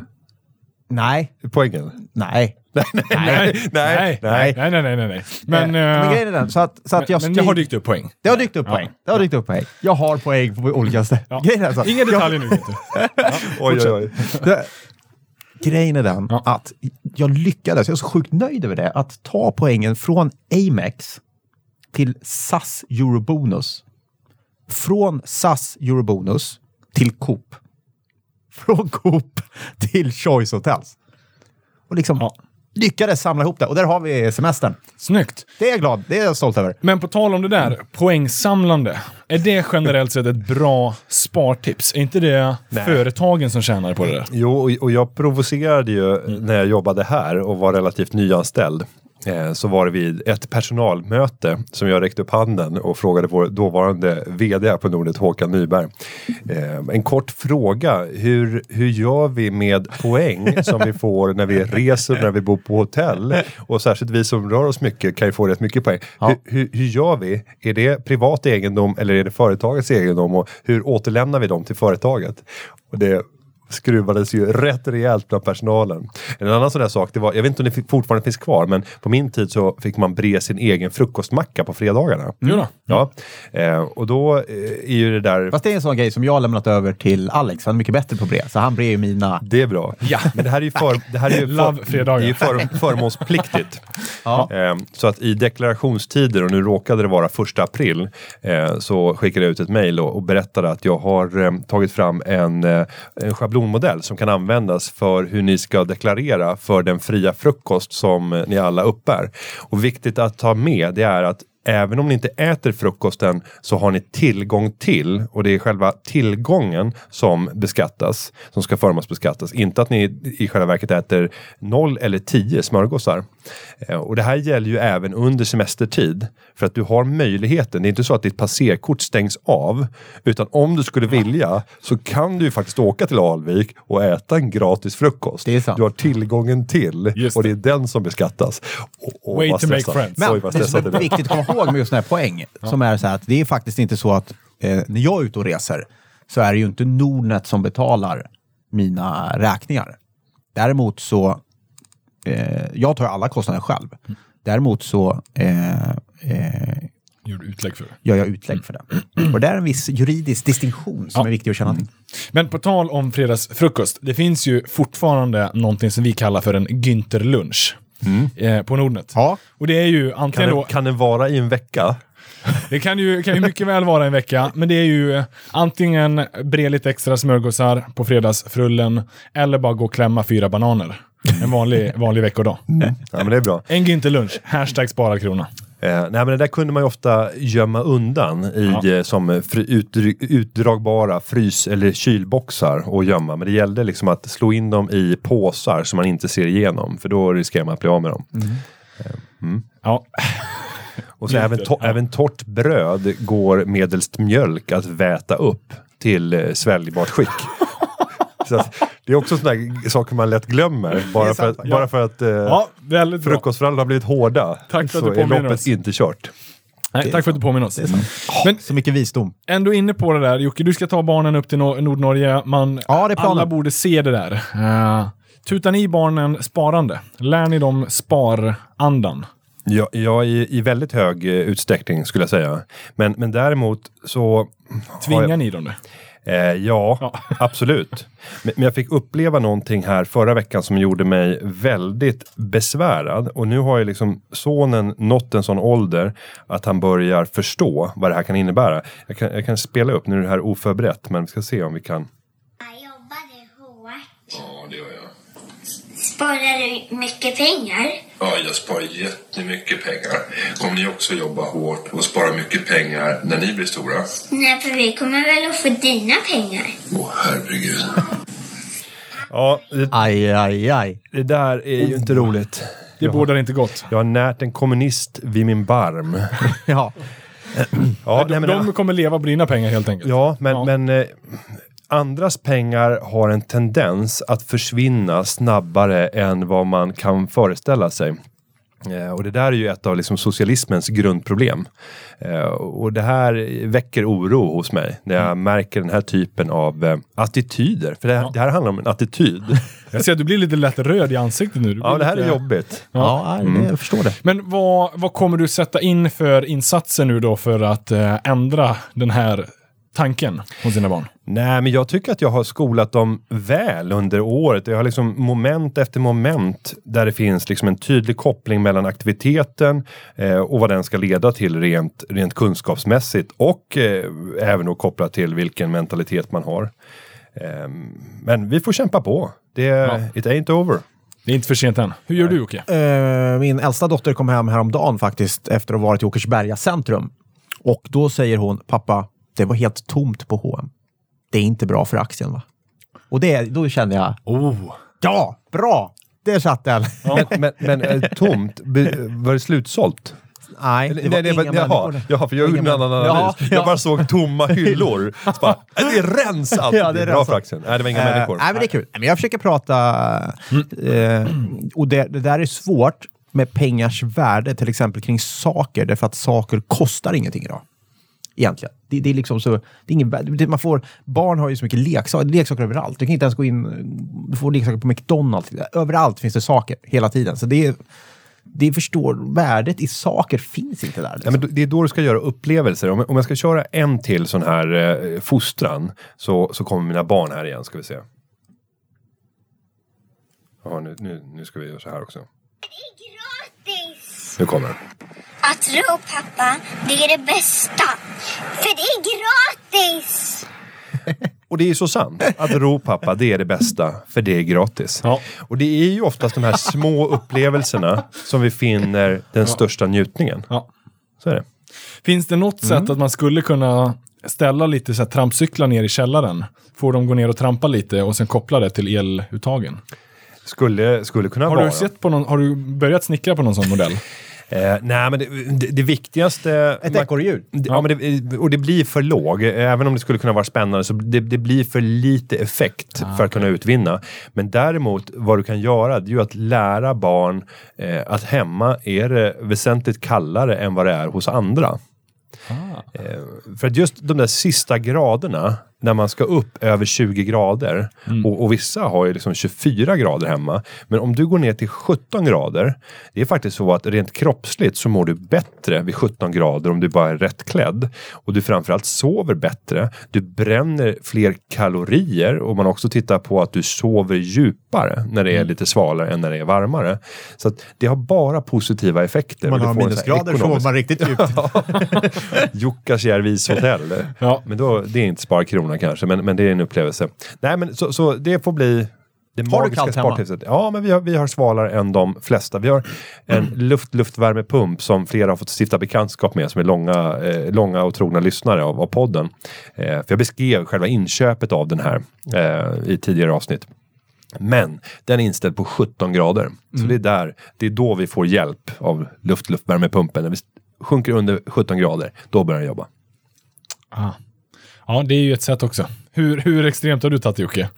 Nej, Poängen? nej. Nej, nej, nej, nej, nej, nej, nej, nej. Men, Eh, men eh, grejen är den, så att, så att jag men det har dykt upp poäng. Det har dykt upp poäng. Det har dykt upp poäng. Jag har poäng på olika ställen. Ja. Grejen är så att- Inga detaljer nu. Vet du. Oj, oj, oj. Det, grejen är den Ja. att jag lyckades, jag är så sjukt nöjd över det, att ta poängen från Amex till SAS Eurobonus. Från SAS Eurobonus till Coop. Från Coop till Choice Hotels. Och liksom Ja. lyckades samla ihop det. Och där har vi semestern. Snyggt. Det är jag glad, det är jag stolt över. Men på tal om det där, poängsamlande. Är det generellt sett ett bra spartips? Är inte det företagen som tjänar på det där? Jo, och, och jag provocerade ju när jag jobbade här och var relativt nyanställd. Eh, så var det vid ett personalmöte som jag räckte upp handen och frågade vår dåvarande VD här på Nordnet, Håkan Nyberg. Eh, en kort fråga, hur, hur gör vi med poäng som vi får när vi reser, när vi bor på hotell? Och särskilt vi som rör oss mycket kan ju få rätt mycket poäng. Ja. Hur, hur, hur gör vi? Är det privat egendom eller är det företagets egendom? Och hur återlämnar vi dem till företaget? Och det skruvades ju rätt rejält bland personalen. En annan sån där sak, det var, jag vet inte om det fortfarande finns kvar, men på min tid så fick man bre sin egen frukostmacka på fredagarna. Då. Ja, eh, och då eh, är ju det där Fast det är en sån grej som jag har lämnat över till Alex. Han är mycket bättre på brev, så han brer ju mina... Det är bra. Ja. Men det här är ju, för, det här är ju, för, fredagar. det är ju för, förmånspliktigt. Ja. Eh, så att i deklarationstider, och nu råkade det vara första april, eh, så skickade jag ut ett mejl och, och berättade att jag har eh, tagit fram en, eh, en schablonmodell som kan användas för hur ni ska deklarera för den fria frukost som eh, ni alla uppbär. Och viktigt att ta med det är att Även om ni inte äter frukosten så har ni tillgång till, och det är själva tillgången som beskattas, som ska förmånsbeskattas. Inte att ni i själva verket äter 0 eller 10 smörgåsar. Eh, Och det här gäller ju även under semestertid. För att du har möjligheten, det är inte så att ditt passerkort stängs av. Utan om du skulle vilja så kan du ju faktiskt åka till Alvik och äta en gratis frukost. Det är sant. Du har tillgången till Just och det är den som beskattas. Och, och Way vad to make friends. Men Oj, det som är viktigt att komma ihåg med just den här poäng, som är så här att det är faktiskt inte så att eh, när jag är ute och reser så är det ju inte Nordnet som betalar mina räkningar. Däremot så, eh, jag tar alla kostnader själv. Däremot så eh, eh, Gjorde utlägg för det. gör jag utlägg för det. Och det är en viss juridisk distinktion som Ja. är viktig att känna till. Men på tal om fredagsfrukost. Det finns ju fortfarande någonting som vi kallar för en Günther-lunch. Eh, på Nordnet. Ja. Och det är ju Kan antingen den, då... kan den vara i en vecka? Det kan ju, kan ju mycket väl vara en vecka, men det är ju eh, antingen bre lite extra smörgåsar på fredagsfrullen eller bara gå och klämma fyra bananer. En vanlig, vanlig veckodag. Ja, men det är bra. En Günther-lunch. Hashtag spara krona. Eh, nej, men det där kunde man ju ofta gömma undan i, Ja. eh, som eh, fri, utdry- utdragbara frys eller kylboxar och gömma. Men det gällde liksom att slå in dem i påsar som man inte ser igenom. För då riskerar man att bli av med dem. Ja, Och så även, to- ja. även torrt bröd går medelst mjölk att väta upp till eh, sväljbart skick. så att, det är också sådana saker man lätt glömmer. Bara för att, bara för att eh, ja frukostföräldrarna har blivit hårda. Tack för att så du är påminner loppet oss. inte kört. Nej, tack för att du påminner oss. Men Så mycket visdom. ändå inne på det där, Jocke, du ska ta barnen upp till Nor- Nordnorge. Man, Ja, är alla borde se det där. Uh, tutar ni barnen sparande? Lär ni dem sparandan? Ja, ja i, i väldigt hög eh, utsträckning skulle jag säga. Men, men däremot så... Tvingar jag, ni dem det? Eh, ja, Ja. absolut. Men, men jag fick uppleva någonting här förra veckan som gjorde mig väldigt besvärad. Och nu har ju liksom sonen nått en sån ålder att han börjar förstå vad det här kan innebära. Jag kan, jag kan spela upp, nu är det här oförberett, men vi ska se om vi kan. Jag jobbade hårt. Ja, det gör jag. Sparar du mycket pengar? Ja, jag sparar jättemycket pengar. Kommer ni också jobba hårt och spara mycket pengar när ni blir stora? Nej, för vi kommer väl att få dina pengar. Åh, herregud. Ja, det, Aj, aj, aj. det där är ju inte roligt. Det bådar inte gott. jag har närt en kommunist vid min barm. Ja. Ja, de, nej, men, de kommer leva på dina pengar helt enkelt. ja men, Ja. men eh, andras pengar har en tendens att försvinna snabbare än vad man kan föreställa sig. Eh, Och det där är ju ett av liksom socialismens grundproblem. Eh, Och det här väcker oro hos mig när jag märker den här typen av eh, attityder. För det, Ja. det här handlar om en attityd. Jag ser att du blir lite lätt röd i ansiktet nu. Ja, det här lite... är jobbigt. Ja, nej, jag förstår det. Men vad, vad kommer du sätta in för insatser nu då för att ändra den här tanken hos dina barn? Nej, men jag tycker att jag har skolat dem väl under året. Jag har liksom moment efter moment där det finns liksom en tydlig koppling mellan aktiviteten eh, och vad den ska leda till rent, rent kunskapsmässigt och eh, även då kopplat till vilken mentalitet man har. Eh, men vi får kämpa på. Det, Ja. It ain't over. Det är inte för sent än. Hur gör du Jocke? Eh, min äldsta dotter kom hem häromdagen faktiskt efter att ha varit i Åkersberga centrum. Och då säger hon, pappa, det var helt tomt på H&M. Det är inte bra för aktien va? Och det, då kände jag, Oh. ja, bra! Där satt den. Men, men, men eh, tomt, var det slutsålt? Nej, det var Nej, var- inga jaha, människor. jaha, för jag gjorde en annan analys. Ja, Jag ja. bara såg tomma hyllor. Så bara, "Äh, det är rensat! Ja, det är bra för aktien. Nej, det var inga Eh, människor. Nej, men det är kul. Nej, Men jag försöker prata... Eh, och det, det där är svårt med pengars värde, till exempel kring saker, därför att saker kostar ingenting idag. Egentligen. Det, det är liksom så... Det är ingen, det- man får, barn har ju så mycket leksaker, leksaker överallt. Du kan inte ens gå in... Du får leksaker på McDonalds. Överallt finns det saker, hela tiden. Så det är... Det förstår, värdet i saker finns inte där. Ja, Liksom. men då- det är då du ska göra upplevelser. Om, om jag ska köra en till sån här eh, fostran så, så kommer mina barn här igen, ska vi se. Ja, nu, nu, nu ska vi göra så här också. Det är gratis! Nu kommer den. Att tro pappa, det är det bästa. För det är gratis! Och det är så sant. Att ro pappa, det är det bästa, för det är gratis. Ja. Och det är ju oftast de här små upplevelserna som vi finner den största njutningen. Ja. Så är det. Finns det något sätt att man skulle kunna ställa lite så här, trampcyklar ner i källaren? Få dem gå ner och trampa lite och sen koppla det till eluttagen. Skulle, skulle kunna Har vara. du, sett på någon, har du börjat snickra på någon sån modell? Eh, nej, men det, det, det viktigaste... Ett ekorrhjul. Ja, men det, och det blir för låg. Även om det skulle kunna vara spännande så det, det blir för lite effekt för att kunna utvinna. Men däremot vad du kan göra det är ju att lära barn eh, att hemma är det väsentligt kallare än vad det är hos andra. Eh, för att just de där sista graderna när man ska upp över 20 grader och, och vissa har ju liksom 24 grader hemma. Men om du går ner till 17 grader, det är faktiskt så att rent kroppsligt så mår du bättre vid 17 grader om du bara är rätt klädd. Och du framförallt sover bättre. Du bränner fler kalorier och man också tittar på att du sover djupare när det är lite svalare än när det är varmare. Så att det har bara positiva effekter. Man har minusgrader sover ekonomisk- man riktigt djupt. Jukkasjärvis hotell. Ja. Men då, det är inte spara krona kanske, men, men det är en upplevelse. Nej, men så, så det får bli det Har magiska hemma? spartipset. Ja, men vi har, vi har svalare än de flesta. Vi har en luft, luftvärmepump som flera har fått stifta bekantskap med, som är långa, eh, långa och trogna lyssnare av, av podden. Eh, för jag beskrev själva inköpet av den här eh, i tidigare avsnitt. Men den är inställd på 17 grader. Så Mm. det är där, det är då vi får hjälp av luft, luftvärmepumpen. När vi sjunker under 17 grader, då börjar den jobba. Ah. Ja, det är ju ett sätt också. Hur, hur extremt har du tagit Jocke?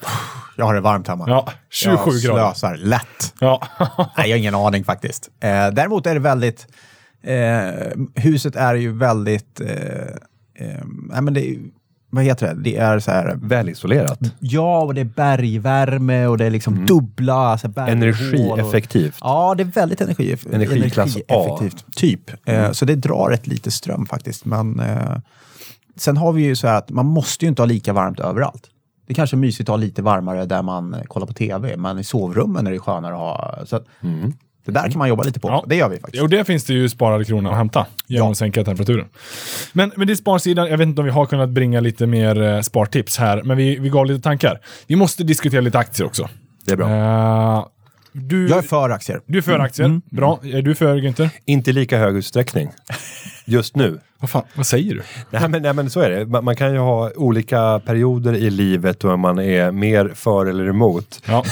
Jag har det varmt hemma. Ja, 27 jag grader. slösar lätt. Ja. Nej, jag har ingen aning faktiskt. Eh, däremot är det väldigt... Eh, huset är ju väldigt... Eh, eh, nej, men det, vad heter det? Det är så här... Välisolerat. Ja, och det är bergvärme och det är liksom dubbla så här, berghål och- Energieffektivt. Ja, det är väldigt energi, Energiklass A. energieffektivt. Typ. Eh, så det drar ett lite ström faktiskt. Men eh, sen har vi ju så här att man måste ju inte ha lika varmt överallt. Det är kanske är mysigt att ha lite varmare där man kollar på tv, men i sovrummen är det skönare att ha... Så att, Det där kan man jobba lite på. Ja. Det gör vi faktiskt. Och det finns det ju sparade kronor att hämta genom Ja. att sänka temperaturen. Men, men det är sparsidan. Jag vet inte om vi har kunnat bringa lite mer eh, spartips här, men vi, vi gav lite tankar. Vi måste diskutera lite aktier också. Det är bra. Eh, du, Jag är för aktier. du är för aktier. Bra. Är du för Günther? Inte i lika hög utsträckning. Just nu. Vad fan, vad säger du? Nej men, nej men så är det. Man, man kan ju ha olika perioder i livet då man är mer för eller emot. Ja.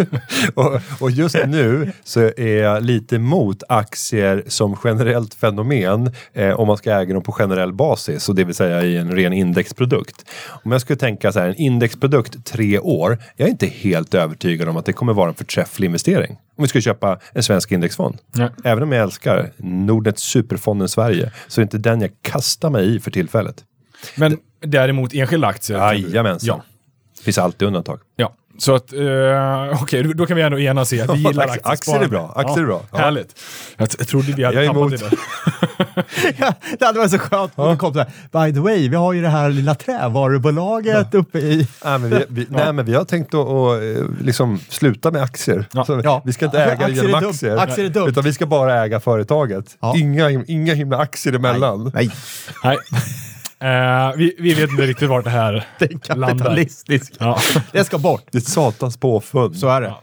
och, och just nu så är jag lite emot aktier som generellt fenomen eh, om man ska äga dem på generell basis och det vill säga i en ren indexprodukt. Om jag skulle tänka så här, en indexprodukt tre år. Jag är inte helt övertygad om att det kommer vara en förträfflig investering. Om vi ska köpa en svensk indexfond. Nej. Även om jag älskar Nordnet Superfonden Sverige så är det inte den jag kastar mig i för tillfället. Men däremot enskilda aktier. Jajamensan. Ja. Det finns alltid undantag. Ja, så att, uh, okej, då- då kan vi ändå enas i att vi gillar aktiesparande. aktier är bra, aktier är bra. Ja. Härligt. Jag, jag trodde vi hade tappat det där. Ja, det hade varit så skönt om det kom så här, by the way, vi har ju det här lilla trävarubolaget uppe i... Nej, men vi, vi, nej, men vi har tänkt att att, eh, liksom, sluta med aktier. Ja. Så Ja. Vi ska inte äga Aktier genom aktier. Aktier är dumt. Utan vi ska bara äga företaget. Ja. Inga, inga himla aktier emellan. Nej, Nej. Eh, vi, vi vet inte riktigt vart det här landar. kapitalistiskt. Ja. Det ska bort. Det är satans påfund. Så är det.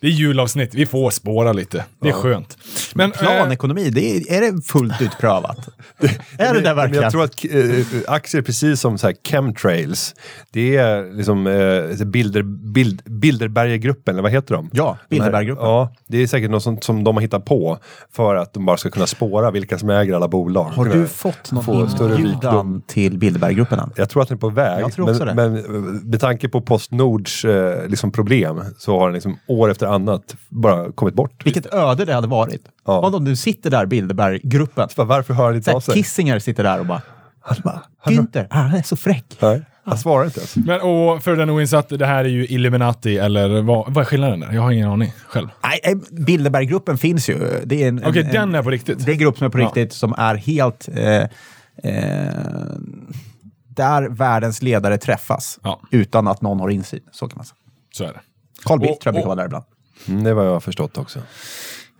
Det är julavsnitt, vi får spåra lite. Det är skönt. Men, eh, Planekonomi, det är, är det fullt utprövat? är det där verkligen? jag tror att eh, aktier, precis som så här chemtrails, det är liksom eh, bilder, bild, Bilderberggruppen, eller vad heter de? Ja, De här- Bilderberggruppen. Ja, det är säkert något som, som de har hittat på för att de bara ska kunna spåra vilka som äger alla bolag. Har du fått någon inbjudan till Bilderberggruppen än? Jag tror att den är på väg. Jag tror men, det. men med tanke på Postnords eh, liksom problem så har den liksom år efter annat bara kommit bort. Vilket öde det hade varit. Ja. Vad om du sitter där, Bilderberggruppen. Varför hör han inte av sig? Kissinger sitter där och bara... bara Günther, ah, han är så fräck. Nej, han svarar inte ens. men och för den oinsatte, det här är ju Illuminati, eller vad, vad är skillnaden där? Jag har ingen aning själv. Nej, eh, Bilderberggruppen finns ju. Det är en, Okej, en, den en, är på riktigt. Det är en grupp som är på Ja. riktigt, som är helt... Eh, eh, där världens ledare träffas. Ja. Utan att någon har insyn. Så kan man säga. Så är det. Carl Bildt Och- tror jag brukar och- vara där ibland. Mm, det var jag förstått också.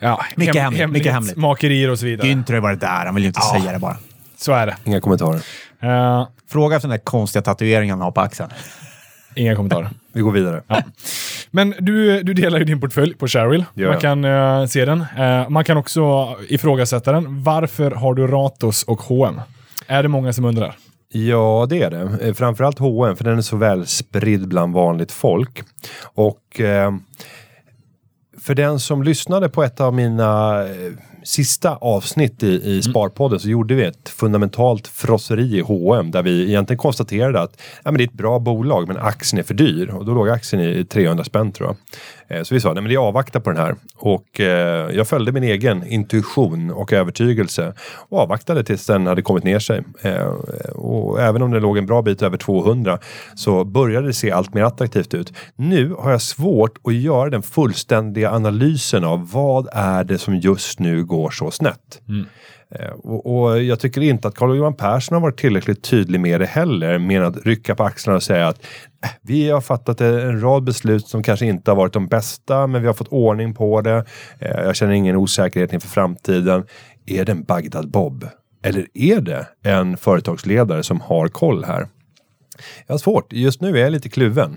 Ja, Mycket hemligt, mycket hemligt. Makerier och så vidare. Günther har varit där, han vill ju inte säga det bara. Så är det. Inga kommentarer. Eh, Fråga efter den där konstiga tatueringen han har på axeln. inga kommentarer. Vi går vidare. Ja. Men du, du delar ju din portfölj på Cheryl. Gör Man kan eh, se den. Eh, man kan också ifrågasätta den. Varför har du Ratos och H&M? Är det många som undrar? Ja, det är det. Eh, Framförallt H&M för den är så väl spridd bland vanligt folk. Och eh, för den som lyssnade på ett av mina eh, sista avsnitt i, i Sparpodden så gjorde vi ett fundamentalt frosseri i H&M där vi egentligen konstaterade att ja, men det är ett bra bolag men aktien är för dyr och då låg aktien i 300 spänn tror jag. Eh, så vi sa, nej men jag avvaktar på den här. Och eh, jag följde min egen intuition och övertygelse och avvaktade tills den hade kommit ner sig. Eh, och även om det låg en bra bit över 200 så började det se allt mer attraktivt ut. Nu har jag svårt att göra den fullständiga analysen av vad är det som just nu går så snett. Mm. Eh, och, och jag tycker inte att Carl Johan Persson har varit tillräckligt tydlig med det heller. Med att rycka på axlarna och säga att eh, vi har fattat en rad beslut som kanske inte har varit de bästa, men vi har fått ordning på det. Eh, jag känner ingen osäkerhet inför framtiden. Är det en Bagdad Bob? Eller är det en företagsledare som har koll här? Jag har svårt. Just nu är jag lite kluven.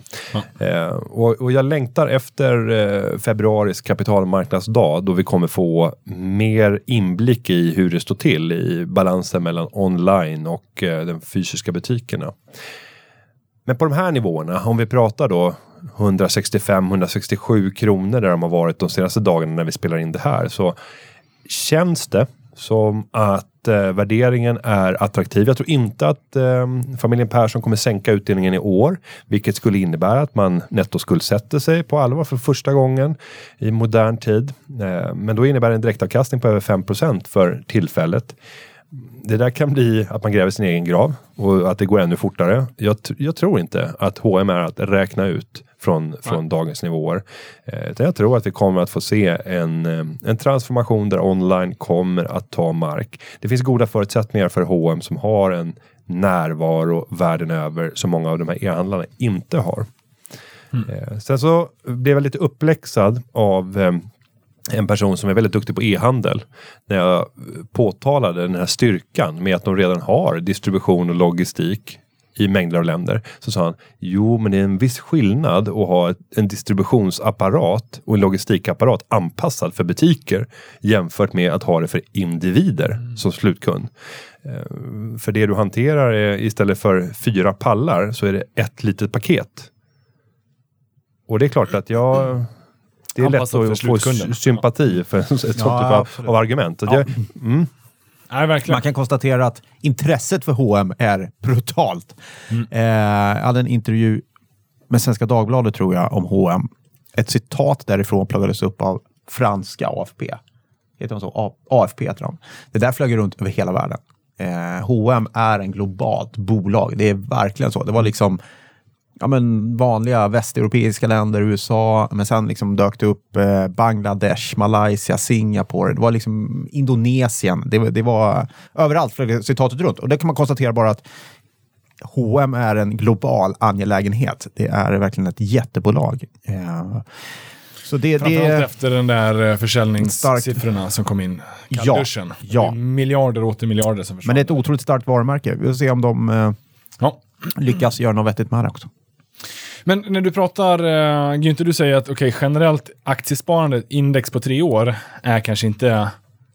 Eh, och, och jag längtar efter eh, februaris kapitalmarknadsdag då vi kommer få mer inblick i hur det står till i balansen mellan online och eh, de fysiska butikerna. Men på de här nivåerna, om vi pratar då 165-167 kronor där de har varit de senaste dagarna när vi spelar in det här så känns det som att eh, värderingen är attraktiv. Jag tror inte att eh, familjen Persson kommer sänka utdelningen i år, vilket skulle innebära att man nettoskuldsätter sig på allvar för första gången i modern tid. Eh, men då innebär det en direktavkastning på över 5% för tillfället. Det där kan bli att man gräver sin egen grav och att det går ännu fortare. Jag, jag tror inte att H&M är att räkna ut från, från dagens nivåer. Eh, utan jag tror att vi kommer att få se en, eh, en transformation där online kommer att ta mark. Det finns goda förutsättningar för H&M som har en närvaro världen över som många av de här e-handlarna inte har. Eh, sen så blev jag lite uppläxad av en person som är väldigt duktig på e-handel. När jag påtalade den här styrkan med att de redan har distribution och logistik i mängder av länder. Så sa han, jo men det är en viss skillnad att ha en distributionsapparat och en logistikapparat anpassad för butiker jämfört med att ha det för individer som slutkund. Eh, för det du hanterar är istället för fyra pallar så är det ett litet paket. Och det är klart att jag det är lätt Anpassat för att få sympati för ett sånt typ av, av argument. Ja. jag, mm, Nej, verkligen. Man kan konstatera att intresset för H&M är brutalt. Eh, jag hade en intervju med Svenska Dagbladet tror jag om H&M. Ett citat därifrån plockades upp av franska AFP. Heter de så? AFP heter de. Det där flög runt över hela världen. Eh, H&M är en globalt bolag. Det är verkligen så. Det var liksom ja, men vanliga västeuropeiska länder, USA, men sen liksom dök det upp eh, Bangladesh, Malaysia, Singapore, det var liksom Indonesien. Det, var- det var överallt flög citatet runt. Och det kan man konstatera bara att H&M är en global angelägenhet. Det är verkligen ett jättebolag. Eh, så det, Framförallt det, efter den där eh, försäljningssiffrorna som kom in. Ja, Kallduschen. ja. Är Miljarder och åter miljarder som men försvann. det är ett otroligt starkt varumärke. Vi får se om de eh, ja. lyckas göra något vettigt med det också. Men när du pratar, uh, Günther, du säger att okej, generellt aktiesparande, index på tre år, är kanske inte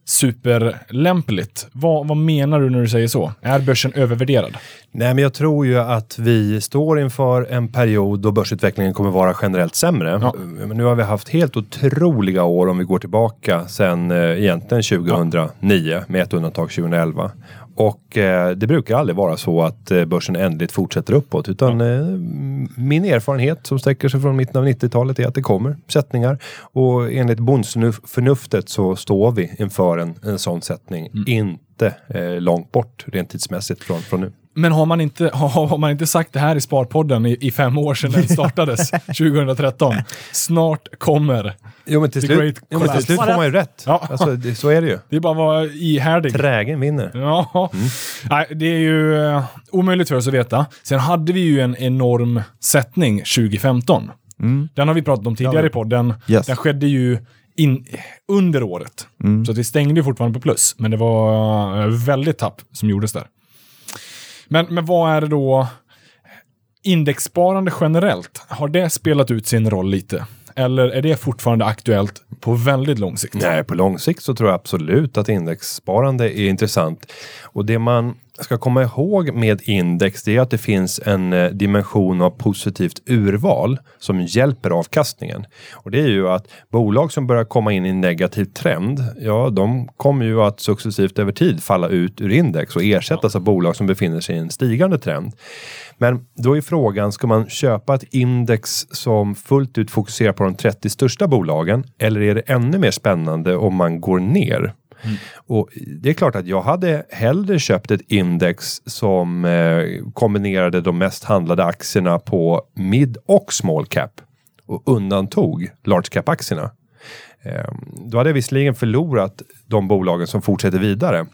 superlämpligt. Vad, vad menar du när du säger så? Är börsen övervärderad? Nej, men jag tror ju att vi står inför en period då börsutvecklingen kommer vara generellt sämre. Ja. Men nu har vi haft helt otroliga år om vi går tillbaka sen eh, egentligen 2009 med ett undantag 2011. Och eh, det brukar aldrig vara så att eh, börsen ändligt fortsätter uppåt utan eh, min erfarenhet som sträcker sig från mitten av 90-talet är att det kommer sättningar och enligt bondsförnuftet så står vi inför en, en sån sättning. Inte eh, långt bort rent tidsmässigt från, från nu. Men har man inte, har, man inte sagt det här i Sparpodden i, i fem år sedan den startades, 2013? Snart kommer. Jo men till The slut, great jo, men till slut får man ju rätt. Ja. Alltså, det, så är det ju. Det är bara att vara ihärdig. Trägen vinner. Ja, Nej, det är ju eh, omöjligt för oss att veta. Sen hade vi ju en enorm sättning 2015. Den har vi pratat om tidigare i podden. Yes. Den skedde ju in, under året. Så att vi stängde fortfarande på plus, men det var eh, väldigt tapp som gjordes där. Men, men vad är det då? Indexsparande generellt, har det spelat ut sin roll lite? Eller är det fortfarande aktuellt på väldigt lång sikt? Nej, på lång sikt så tror jag absolut att indexsparande är intressant. Och det man ska komma ihåg med index det är att det finns en eh, dimension av positivt urval som hjälper avkastningen. Och det är ju att bolag som börjar komma in i en negativ trend, ja de kommer ju att successivt över tid falla ut ur index och ersättas av bolag som befinner sig i en stigande trend. Men då är frågan, ska man köpa ett index som fullt ut fokuserar på de 30 största bolagen? Eller är det ännu mer spännande om man går ner? Och det är klart att jag hade hellre köpt ett index som eh, kombinerade de mest handlade aktierna på mid och small cap och undantog large cap aktierna. Eh, då hade jag visserligen förlorat de bolagen som fortsätter vidare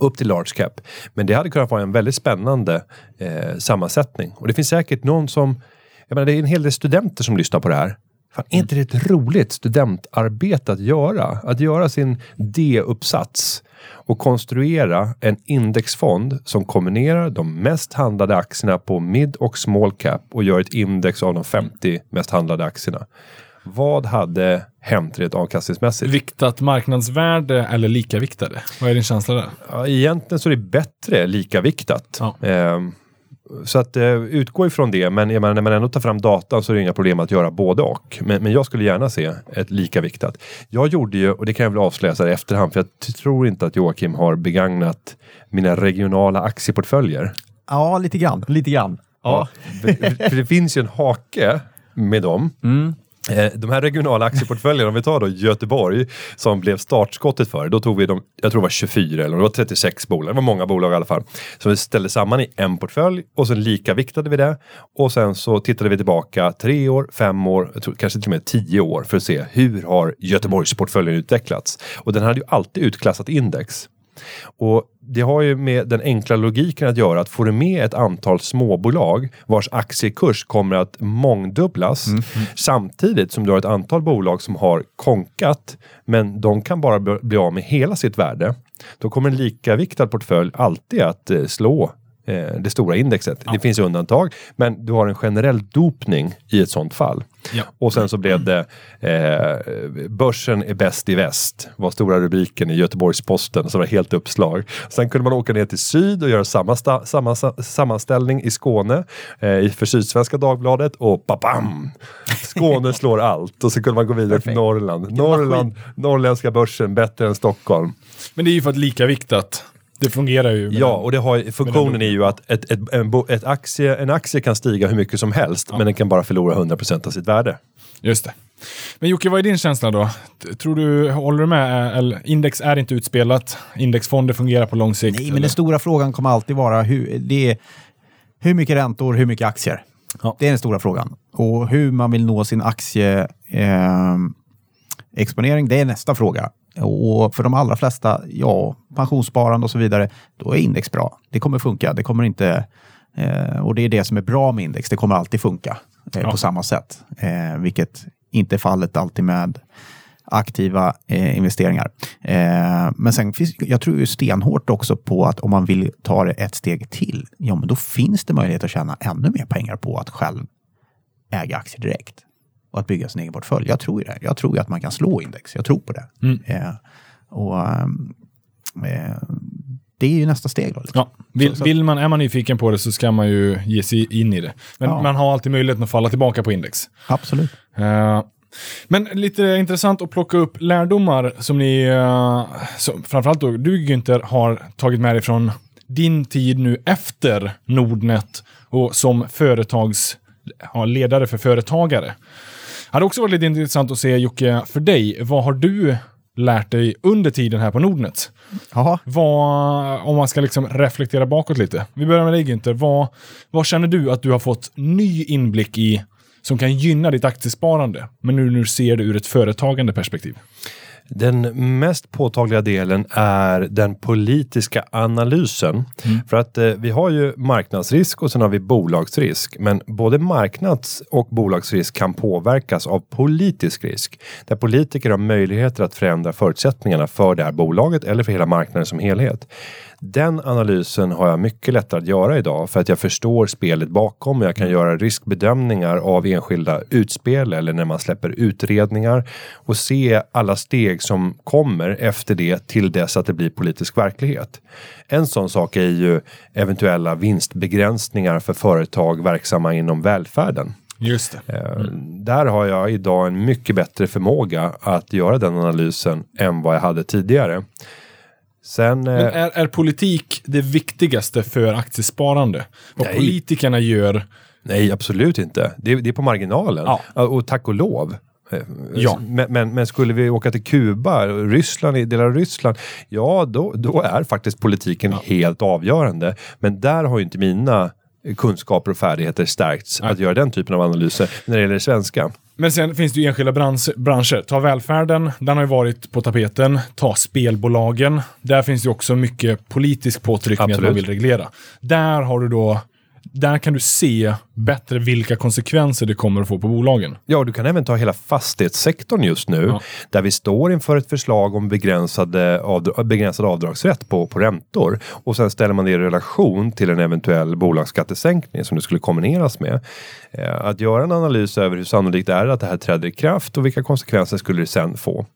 upp till large cap. Men det hade kunnat vara en väldigt spännande eh, sammansättning. Och det finns säkert någon som, jag menar det är en hel del studenter som lyssnar på det här. Fan, är inte det ett roligt studentarbete att göra? Att göra sin D-uppsats och konstruera en indexfond som kombinerar de mest handlade aktierna på mid och small cap och gör ett index av de 50 mest handlade aktierna. Vad hade hänt rent avkastningsmässigt? Viktat marknadsvärde eller likaviktade? Vad är din känsla där? Ja, egentligen så är det bättre likaviktat. Ja. Ehm, så att eh, utgå ifrån det, men menar, när man ändå tar fram datan så är det inga problem att göra både och. Men, men jag skulle gärna se ett likaviktat. Jag gjorde ju, och det kan jag väl avslöja så här i efterhand, för jag tror inte att Joakim har begagnat mina regionala aktieportföljer. Ja, lite grann. Lite grann. Ja. För för det finns ju en hake med dem. Eh, Eh, de här regionala aktieportföljerna, om vi tar då Göteborg som blev startskottet för, då tog vi de, jag tror det var 24 eller det var 36 bolag, det var många bolag i alla fall. Så vi ställde samman i en portfölj och sen lika viktade vi det. Och sen så tittade vi tillbaka tre år, fem år, tror, kanske till och med tio år för att se hur har Göteborgsportföljen utvecklats. Och den hade ju alltid utklassat index. Och det har ju med den enkla logiken att göra att får du med ett antal småbolag vars aktiekurs kommer att mångdubblas samtidigt som du har ett antal bolag som har konkat men de kan bara bli- bli av med hela sitt värde. Då kommer en likaviktad portfölj alltid att eh, slå eh, det stora indexet. Det finns undantag, men du har en generell dopning i ett sånt fall. Ja. Och sen så blev det eh, Börsen är bäst i väst. var stora rubriken i Göteborgs-Posten. Så var helt uppslag. Sen kunde man åka ner till syd och göra samma, sta, samma sa- sammanställning i Skåne eh, i- för Sydsvenska Dagbladet och babam! Skåne slår allt. Och så kunde man gå vidare till. Norrland. Norrland, norrländska börsen bättre än Stockholm. Men det är ju för att lika viktat. Det fungerar ju. Ja, och det har, funktionen är ju att ett, ett, en, bo- ett aktie, en aktie kan stiga hur mycket som helst, men den kan bara förlora 100% av sitt värde. Just det. Men Jocke, vad är din känsla då? Tror du, håller du med? Eller, index är inte utspelat. Indexfonder fungerar på lång sikt. Nej, men eller? den stora frågan kommer alltid vara hur, det är, hur mycket räntor, hur mycket aktier. Ja. Det är den stora frågan. Och hur man vill nå sin aktieexponering, eh, det är nästa fråga. Och för de allra flesta, ja, pensionssparande och så vidare, då är index bra. Det kommer funka. Det kommer inte... Eh, och det är det som är bra med index. Det kommer alltid funka eh, Ja. på samma sätt. Eh, vilket inte är fallet alltid med aktiva eh, investeringar. Eh, men sen finns, jag tror ju stenhårt också på att om man vill ta det ett steg till, ja men då finns det möjlighet att tjäna ännu mer pengar på att själv äga aktier direkt. Och att bygga sin egen portfölj. Jag tror ju det. Jag tror ju att man kan slå index. Jag tror på det. Eh, och ehm, eh, det är ju nästa steg då. Liksom. Ja, vill, Så- vill man, är man nyfiken på det så ska man ju ge sig in i det. Men Ja. man har alltid möjligheten att falla tillbaka på index. Absolut. Eh, men lite intressant att plocka upp lärdomar som ni, uh, som, framförallt då du Günther, har tagit med dig från din tid nu efter Nordnet och som företags, ja, ledare för företagare. Det hade också varit lite intressant att se Jocke, för dig, vad har du lärt dig under tiden här på Nordnet? Vad, om man ska liksom reflektera bakåt lite. Vi börjar med dig Günther. Vad, vad känner du att du har fått ny inblick i som kan gynna ditt aktiesparande, men nu du ser det ur ett företagande perspektiv? Den mest påtagliga delen är den politiska analysen. För att eh, vi har ju marknadsrisk och sen har vi bolagsrisk. Men både marknads och bolagsrisk kan påverkas av politisk risk. Där politiker har möjligheter att förändra förutsättningarna för det här bolaget eller för hela marknaden som helhet. Den analysen har jag mycket lättare att göra idag för att jag förstår spelet bakom och jag kan göra riskbedömningar av enskilda utspel eller när man släpper utredningar och se alla steg som kommer efter det till dess att det blir politisk verklighet. En sån sak är ju eventuella vinstbegränsningar för företag verksamma inom välfärden. Just. Eh, Där har jag idag en mycket bättre förmåga att göra den analysen än vad jag hade tidigare. Sen, Men eh, är, är politik det viktigaste för aktiesparande? Vad Nej. politikerna gör? nej absolut inte. Det, är- det är på marginalen. Ja. Och tack och lov. Eh, Ja. Men, men, men skulle vi åka till Kuba, Ryssland, delar av Ryssland, ja då, då är faktiskt politiken helt avgörande. Men där har ju inte mina kunskaper och färdigheter stärkts att göra den typen av analyser när det gäller det svenska. Men sen finns det ju enskilda brans- branscher. Ta välfärden, den har ju varit på tapeten. Ta spelbolagen. Där finns det ju också mycket politisk påtryckning att man vill reglera. Där har du då, där kan du se bättre vilka konsekvenser det kommer att få på bolagen. Ja, du kan även ta hela fastighetssektorn just nu, Ja. där vi står inför ett förslag om begränsade avdra- begränsad avdragsrätt på, på räntor. Och sen ställer man det i relation till en eventuell bolagsskattesänkning som det skulle kombineras med. Eh, att göra en analys över hur sannolikt det är att det här träder i kraft och vilka konsekvenser skulle det sen få.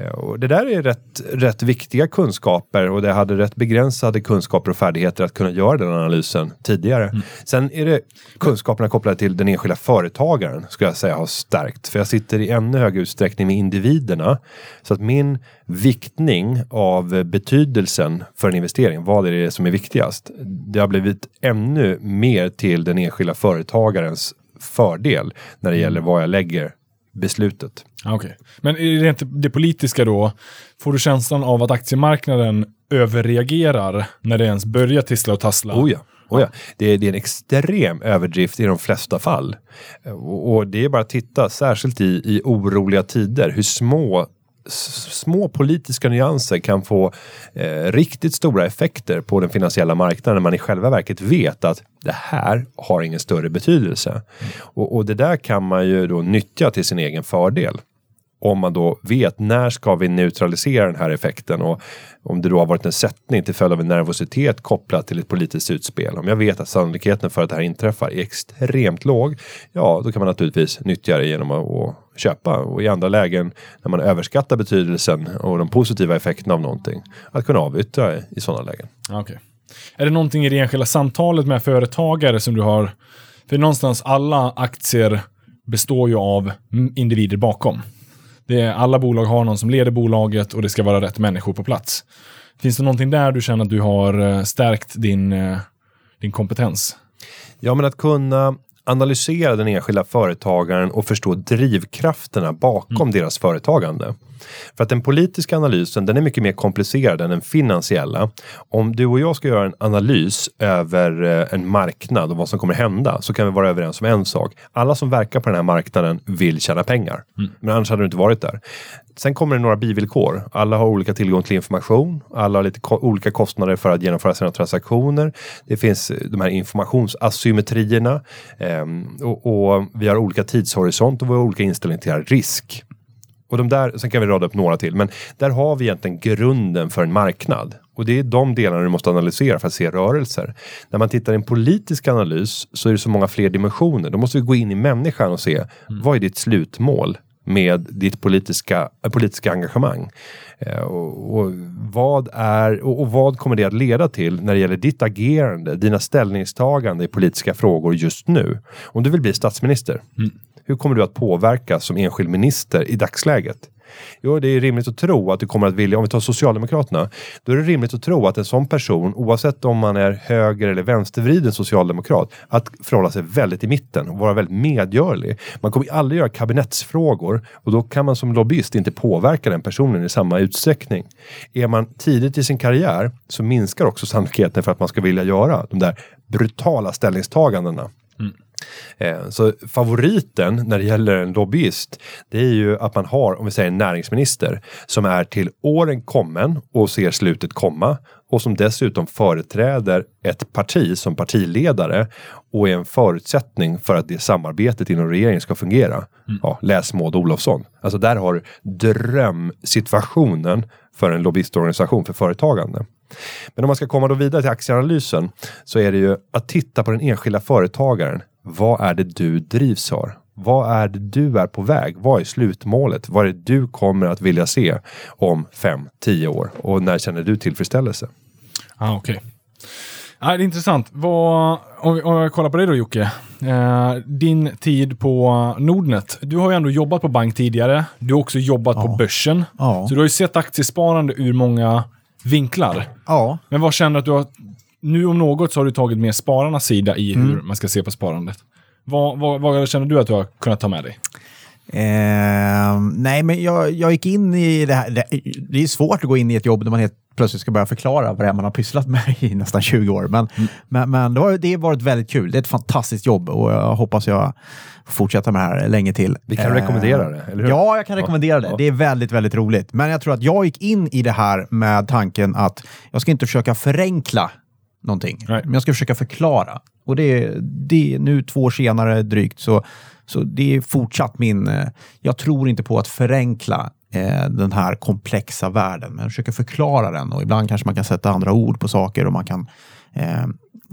Eh, Och det där är rätt, rätt viktiga kunskaper och det hade rätt begränsade kunskaper och färdigheter att kunna göra den analysen tidigare. Sen är det kunskaperna kopplade till den enskilda företagaren skulle jag säga har stärkt. För jag sitter i ännu högre utsträckning med individerna. Så att min viktning av betydelsen för en investering, vad är det som är viktigast? Det har blivit ännu mer till den enskilda företagarens fördel när det gäller vad jag lägger beslutet. Ah, Okej. Men rent det politiska då, får du känslan av att aktiemarknaden överreagerar när det ens börjar tissla och tassla? Oh ja. Oh ja. Det, är, det är en extrem överdrift i de flesta fall. Och, och det är bara att titta, särskilt i, i oroliga tider, hur små små politiska nyanser kan få eh, riktigt stora effekter på den finansiella marknaden när man i själva verket vet att det här har ingen större betydelse. Och, och det där kan man ju då nyttja till sin egen fördel om man då vet när ska vi neutralisera den här effekten och om det då har varit en sättning till följd av en nervositet kopplat till ett politiskt utspel. Om jag vet att sannolikheten för att det här inträffar är extremt låg, ja då kan man naturligtvis nyttja det genom att, köpa och i andra lägen när man överskattar betydelsen och de positiva effekterna av någonting, att kunna avyttra i sådana lägen. Okay. Är det någonting i det enskilda samtalet med företagare som du har... För någonstans alla aktier består ju av individer bakom. Det är, alla bolag har någon som leder bolaget och det ska vara rätt människor på plats. Finns det någonting där du känner att du har eh, stärkt din, eh, din kompetens? Ja, men att kunna analysera den enskilda företagaren och förstå drivkrafterna bakom mm. deras företagande. För att den politiska analysen den är mycket mer komplicerad än den finansiella. Om du och jag ska göra en analys över eh, en marknad och vad som kommer hända så kan vi vara överens om en sak. Alla som verkar på den här marknaden vill tjäna pengar. Mm. Men annars hade du inte varit där. Sen kommer det några bivillkor. Alla har olika tillgång till information. Alla har lite ko olika kostnader för att genomföra sina transaktioner. Det finns eh, de här informationsasymmetrierna eh, och, och, vi har olika tidshorisont och vi har olika inställning till risk. Och de där, sen kan vi rada upp några till, men där har vi egentligen grunden för en marknad. Och det är de delarna du måste analysera för att se rörelser. När man tittar i en politisk analys så är det så många fler dimensioner. Då måste vi gå in i människan och se mm. vad är ditt slutmål med ditt politiska, politiska engagemang. Eh, och, och, vad är, och, och, vad kommer det att leda till när det gäller ditt agerande, dina ställningstagande i politiska frågor just nu? Om du vill bli statsminister, mm hur kommer du att påverka som enskild minister i dagsläget? Jo, det är rimligt att tro att du kommer att vilja, om vi tar Socialdemokraterna, då är det rimligt att tro att en sån person, oavsett om man är höger eller vänstervriden socialdemokrat, att förhålla sig väldigt i mitten och vara väldigt medgörlig. Man kommer aldrig göra kabinettsfrågor och då kan man som lobbyist inte påverka den personen i samma utsträckning. Är man tidigt i sin karriär så minskar också sannolikheten för att man ska vilja göra de där brutala ställningstagandena. Mm. Eh, så favoriten när det gäller en lobbyist, det är ju att man har, om vi säger en näringsminister, som är till åren kommen och ser slutet komma och som dessutom företräder ett parti som partiledare och är en förutsättning för att det samarbetet inom regeringen ska fungera. Mm. Ja, läs Maud Olofsson. Alltså där har du drömsituationen för en lobbyistorganisation för företagande. Men om man ska komma då vidare till aktieanalysen så är det ju att titta på den enskilda företagaren. Vad är det du drivs av? Vad är det du är på väg? Vad är slutmålet? Vad är det du kommer att vilja se om fem, tio år? Och när känner du tillfredsställelse? Ah, Okej. Okay. Ah, det är intressant. Vad, om, vi, om jag kollar på dig då Jocke. Eh, din tid på Nordnet. Du har ju ändå jobbat på bank tidigare. Du har också jobbat ja. på börsen. Ja. Så du har ju sett aktiesparande ur många vinklar. Ja. Men vad känner du att du har nu om något så har du tagit med spararnas sida i hur mm. man ska se på sparandet. Vad, vad, vad, känner du att du har kunnat ta med dig? Eh, nej, men jag, jag gick in i det här. Det, det, är svårt att gå in i ett jobb där man helt plötsligt ska börja förklara vad det är man har pysslat med i nästan 20 år. Men, mm. men, men det, har, det har varit väldigt kul. Det är ett fantastiskt jobb och jag hoppas jag får fortsätta med det här länge till. Vi kan eh, rekommendera det, eller hur? Ja, jag kan rekommendera ja. det. Det är väldigt, väldigt roligt. Men jag tror att jag gick in i det här med tanken att jag ska inte försöka förenkla någonting. Nej. Men jag ska försöka förklara. Och det, det nu två år senare drygt så, så det är fortsatt min... Eh, jag tror inte på att förenkla eh, den här komplexa världen, men jag försöker förklara den och ibland kanske man kan sätta andra ord på saker och man kan eh,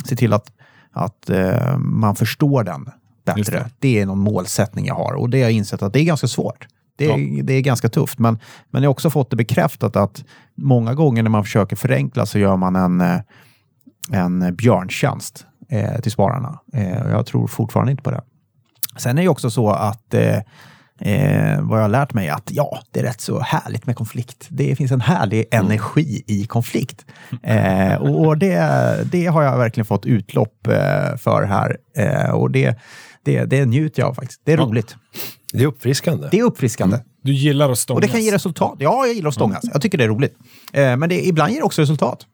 se till att, att eh, man förstår den bättre. Det. det. är någon målsättning jag har och det har jag insett att det är ganska svårt. Det är, ja. det är ganska tufft, men, men jag har också fått det bekräftat att många gånger när man försöker förenkla så gör man en eh, en björntjänst eh, till spararna. Eh, jag tror fortfarande inte på det. Sen är det också så att eh, eh, vad jag har lärt mig är att ja, det är rätt så härligt med konflikt. Det finns en härlig mm. energi i konflikt. Eh, och det, det har jag verkligen fått utlopp eh, för här. och det, det, det njuter jag av faktiskt. Det är ja. roligt. Det är uppfriskande. Det är uppfriskande. Mm. Du gillar att stångas. Och det kan ge resultat. Ja, jag gillar att stångas. Mm. Jag tycker det är roligt. men det, ibland ger det också resultat.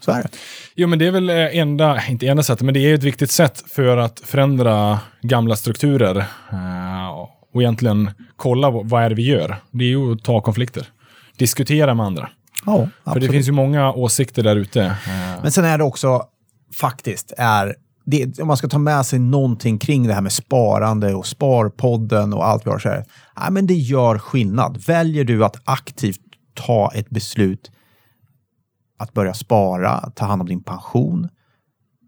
Så är det. Jo, men det är väl eh, enda, inte enda sättet, men det är ett viktigt sätt för att förändra gamla strukturer. Uh, och egentligen kolla vad är det vi gör. Det är ju att ta konflikter. Diskutera med andra. Ja. För det finns ju många åsikter där ute. Uh. Men sen är det också faktiskt är det, om man ska ta med sig någonting kring det här med sparande och Sparpodden och allt vi har så här. Ja, men det gör skillnad. Väljer du att aktivt ta ett beslut att börja spara, ta hand om din pension,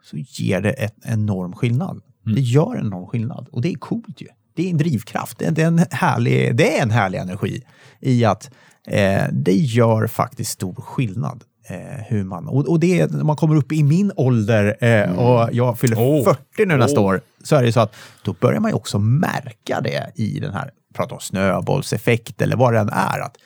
så ger det ett enorm skillnad. Det gör en enorm skillnad och det är coolt ju. Det är en drivkraft, det är, en, härlig, det är en härlig energi i att eh, det gör faktiskt stor skillnad. Eh, hur man, och, och det är när man kommer upp i min ålder eh, och jag fyller Oh. 40 nu nästa Oh. år, så är det så att då börjar man ju också märka det i den här, prata om snöbollseffekt eller vad det än är, att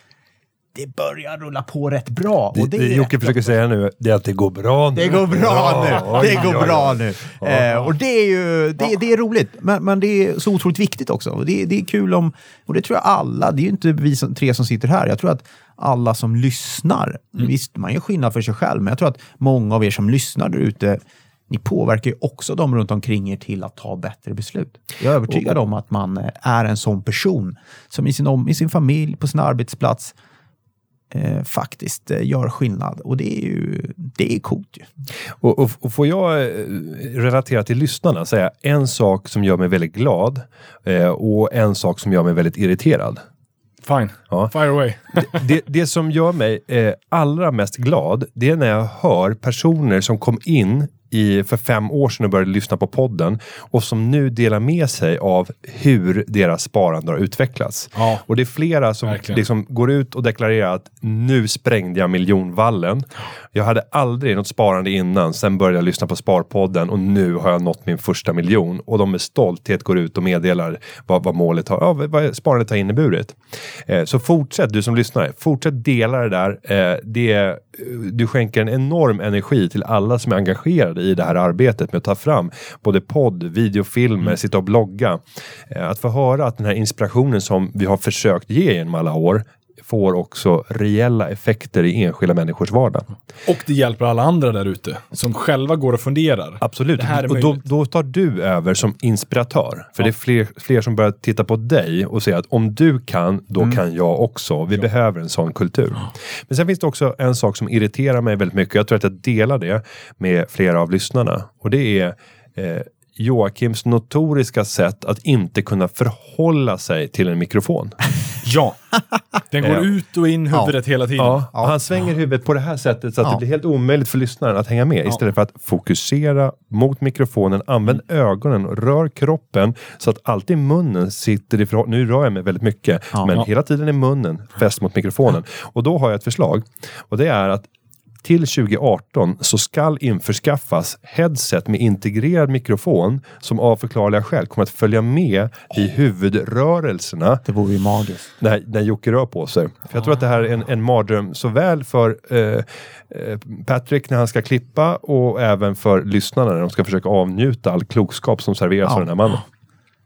det börjar rulla på rätt bra. Det, och det, det är Jocke försöker säga nu det är att det går bra nu. det går bra Ja, nu! oj, det går bra nu! Eh, och det är ju det, det är roligt, men, men det är så otroligt viktigt också. Och det, det är kul om, och det tror jag alla, det är ju inte vi som, tre som sitter här, jag tror att alla som lyssnar, visst man gör skillnad för sig själv, men jag tror att många av er som lyssnar där ute, ni påverkar ju också dem runt omkring er till att ta bättre beslut. Jag är övertygad om att man eh, är en sån person som i sin, om, i sin familj, på sin arbetsplats, eh, faktiskt eh, gör skillnad. Och det är ju det är coolt ju. Och, och, och får jag eh, relatera till lyssnarna säga en sak som gör mig väldigt glad eh, och en sak som gör mig väldigt irriterad. Fine. Ja. Fire away. Det, det som gör mig eh, allra mest glad, det är när jag hör personer som kom in i, för fem år sedan och började lyssna på podden och som nu delar med sig av hur deras sparande har utvecklats. Ja. Och det är flera som liksom går ut och deklarerar att nu sprängde jag miljonvallen. Jag hade aldrig något sparande innan, sen började jag lyssna på Sparpodden och nu har jag nått min första miljon. Och de med stolthet går ut och meddelar vad, vad målet har, ja, vad sparandet har inneburit. Eh, så fortsätt, du som lyssnar, fortsätt dela det där. Eh, det, du skänker en enorm energi till alla som är engagerade i det här arbetet med att ta fram både podd, videofilmer, sitta och blogga. Eh, att få höra att den här inspirationen som vi har försökt ge genom alla år får också reella effekter i enskilda människors vardag. Och det hjälper alla andra där ute som själva går och funderar. Absolut, och då, då tar du över som inspiratör. För det är fler, fler som börjar titta på dig och säga att om du kan, då kan jag också. Vi behöver en sån kultur. Men sen finns det också en sak som irriterar mig väldigt mycket. Jag tror att jag delar det med flera av lyssnarna. Och det är eh, Joakims notoriska sätt att inte kunna förhålla sig till en mikrofon. Ja. Den går ut och in huvudet hela tiden. Ja, och han svänger huvudet på det här sättet så att Ja. det blir helt omöjligt för lyssnaren att hänga med. Istället för att fokusera mot mikrofonen, använd ögonen och rör kroppen så att alltid munnen sitter i förhåll- Nu rör jag mig väldigt mycket, men Ja. hela tiden är munnen fäst mot mikrofonen. Och då har jag ett förslag. Och det är att till 2018 så skall införskaffas headset med integrerad mikrofon som av förklarliga skäl kommer att följa med i huvudrörelserna Det vore ju magiskt. när, när Jocke rör på sig. För jag tror att det här är en, en mardröm såväl för eh, eh, Patrick när han ska klippa och även för lyssnarna när de ska försöka avnjuta all klokskap som serveras Ja. av den här mannen.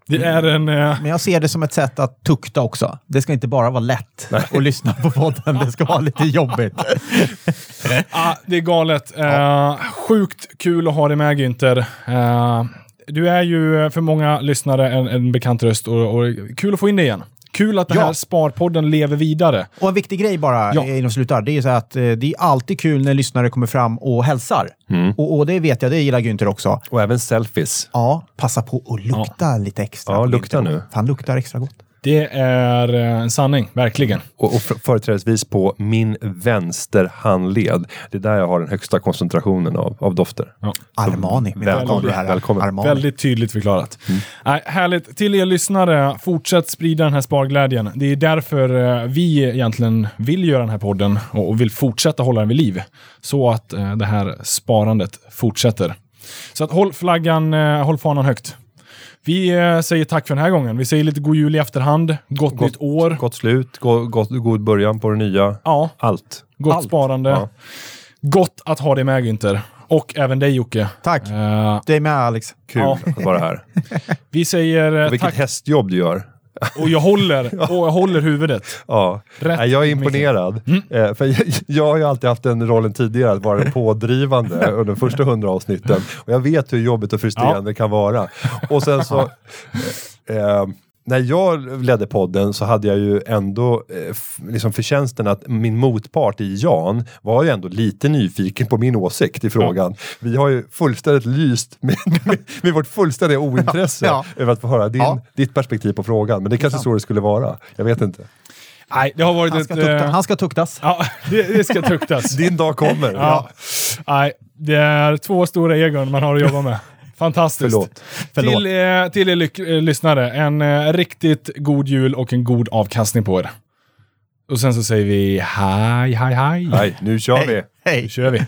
Det är en... Eh, Men jag ser det som ett sätt att tukta också. Det ska inte bara vara lätt att lyssna på podden. Det ska vara lite jobbigt. ah, det är galet. Eh, sjukt kul att ha dig med Günther. Eh, du är ju för många lyssnare en, en bekant röst och, och kul att få in dig igen. Kul att den Ja. här Sparpodden lever vidare. Och en viktig grej bara Ja. ja. innan vi slutar. Det är så att eh, det är alltid kul när lyssnare kommer fram och hälsar. Och, och det vet jag, det gillar Günther också. Och även selfies. Ja, passa på att lukta lite extra. Ja, lukta nu. Han luktar extra gott. Det är eh, en sanning, verkligen. Och, och för- företrädesvis på min vänster handled. Det är där jag har den högsta koncentrationen av, av dofter. Ja. Armani, mina välkommen, damer och herrar. välkommen. Armani. Väldigt tydligt förklarat. Nej, härligt. Till er lyssnare, fortsätt sprida den här sparglädjen. Det är därför eh, vi egentligen vill göra den här podden och och vill fortsätta hålla den vid liv. Så att eh, det här sparandet fortsätter. Så att håll flaggan, eh, håll fanan högt. Vi eh, säger tack för den här gången. Vi säger lite god jul i efterhand. Gott, nytt år. Gott slut, go, gott, god början på det nya. Ja, Allt. gott Allt. sparande. Ja. Gott att ha dig med Günther. Och även dig Jocke. Tack. Det är med Alex. Kul Ja. att vara här. vi säger eh, Vilket tack hästjobb du gör. Och jag håller, och jag håller huvudet. Ja, Rätt jag är imponerad. Eh, för jag, jag har ju alltid haft den rollen tidigare att vara den pådrivande under de första hundra avsnitten. Och jag vet hur jobbigt och frustrerande det kan vara. Och sen så... Eh, när jag ledde podden så hade jag ju ändå eh, liksom förtjänsten att min motpart i Jan var ju ändå lite nyfiken på min åsikt i frågan. Vi har ju fullständigt lyst med, med, med vårt fullständiga ointresse Ja. över att få höra din, Ja. ditt perspektiv på frågan. Men det är kanske så det skulle vara. Jag vet inte. Nej, det har varit Han ett... ska, tukta, eh, han ska tuktas. Ja, det, det ska tuktas. Din dag kommer. Ja. Nej, det är två stora egon man har att jobba med. Fantastiskt. Förlåt. Förlåt. Till, eh, till er lyck- eh, lyssnare, en eh, riktigt god jul och en god avkastning på er. Och sen så säger vi hej, hej, hej. Nej, nu kör vi. Nu Hej! kör vi.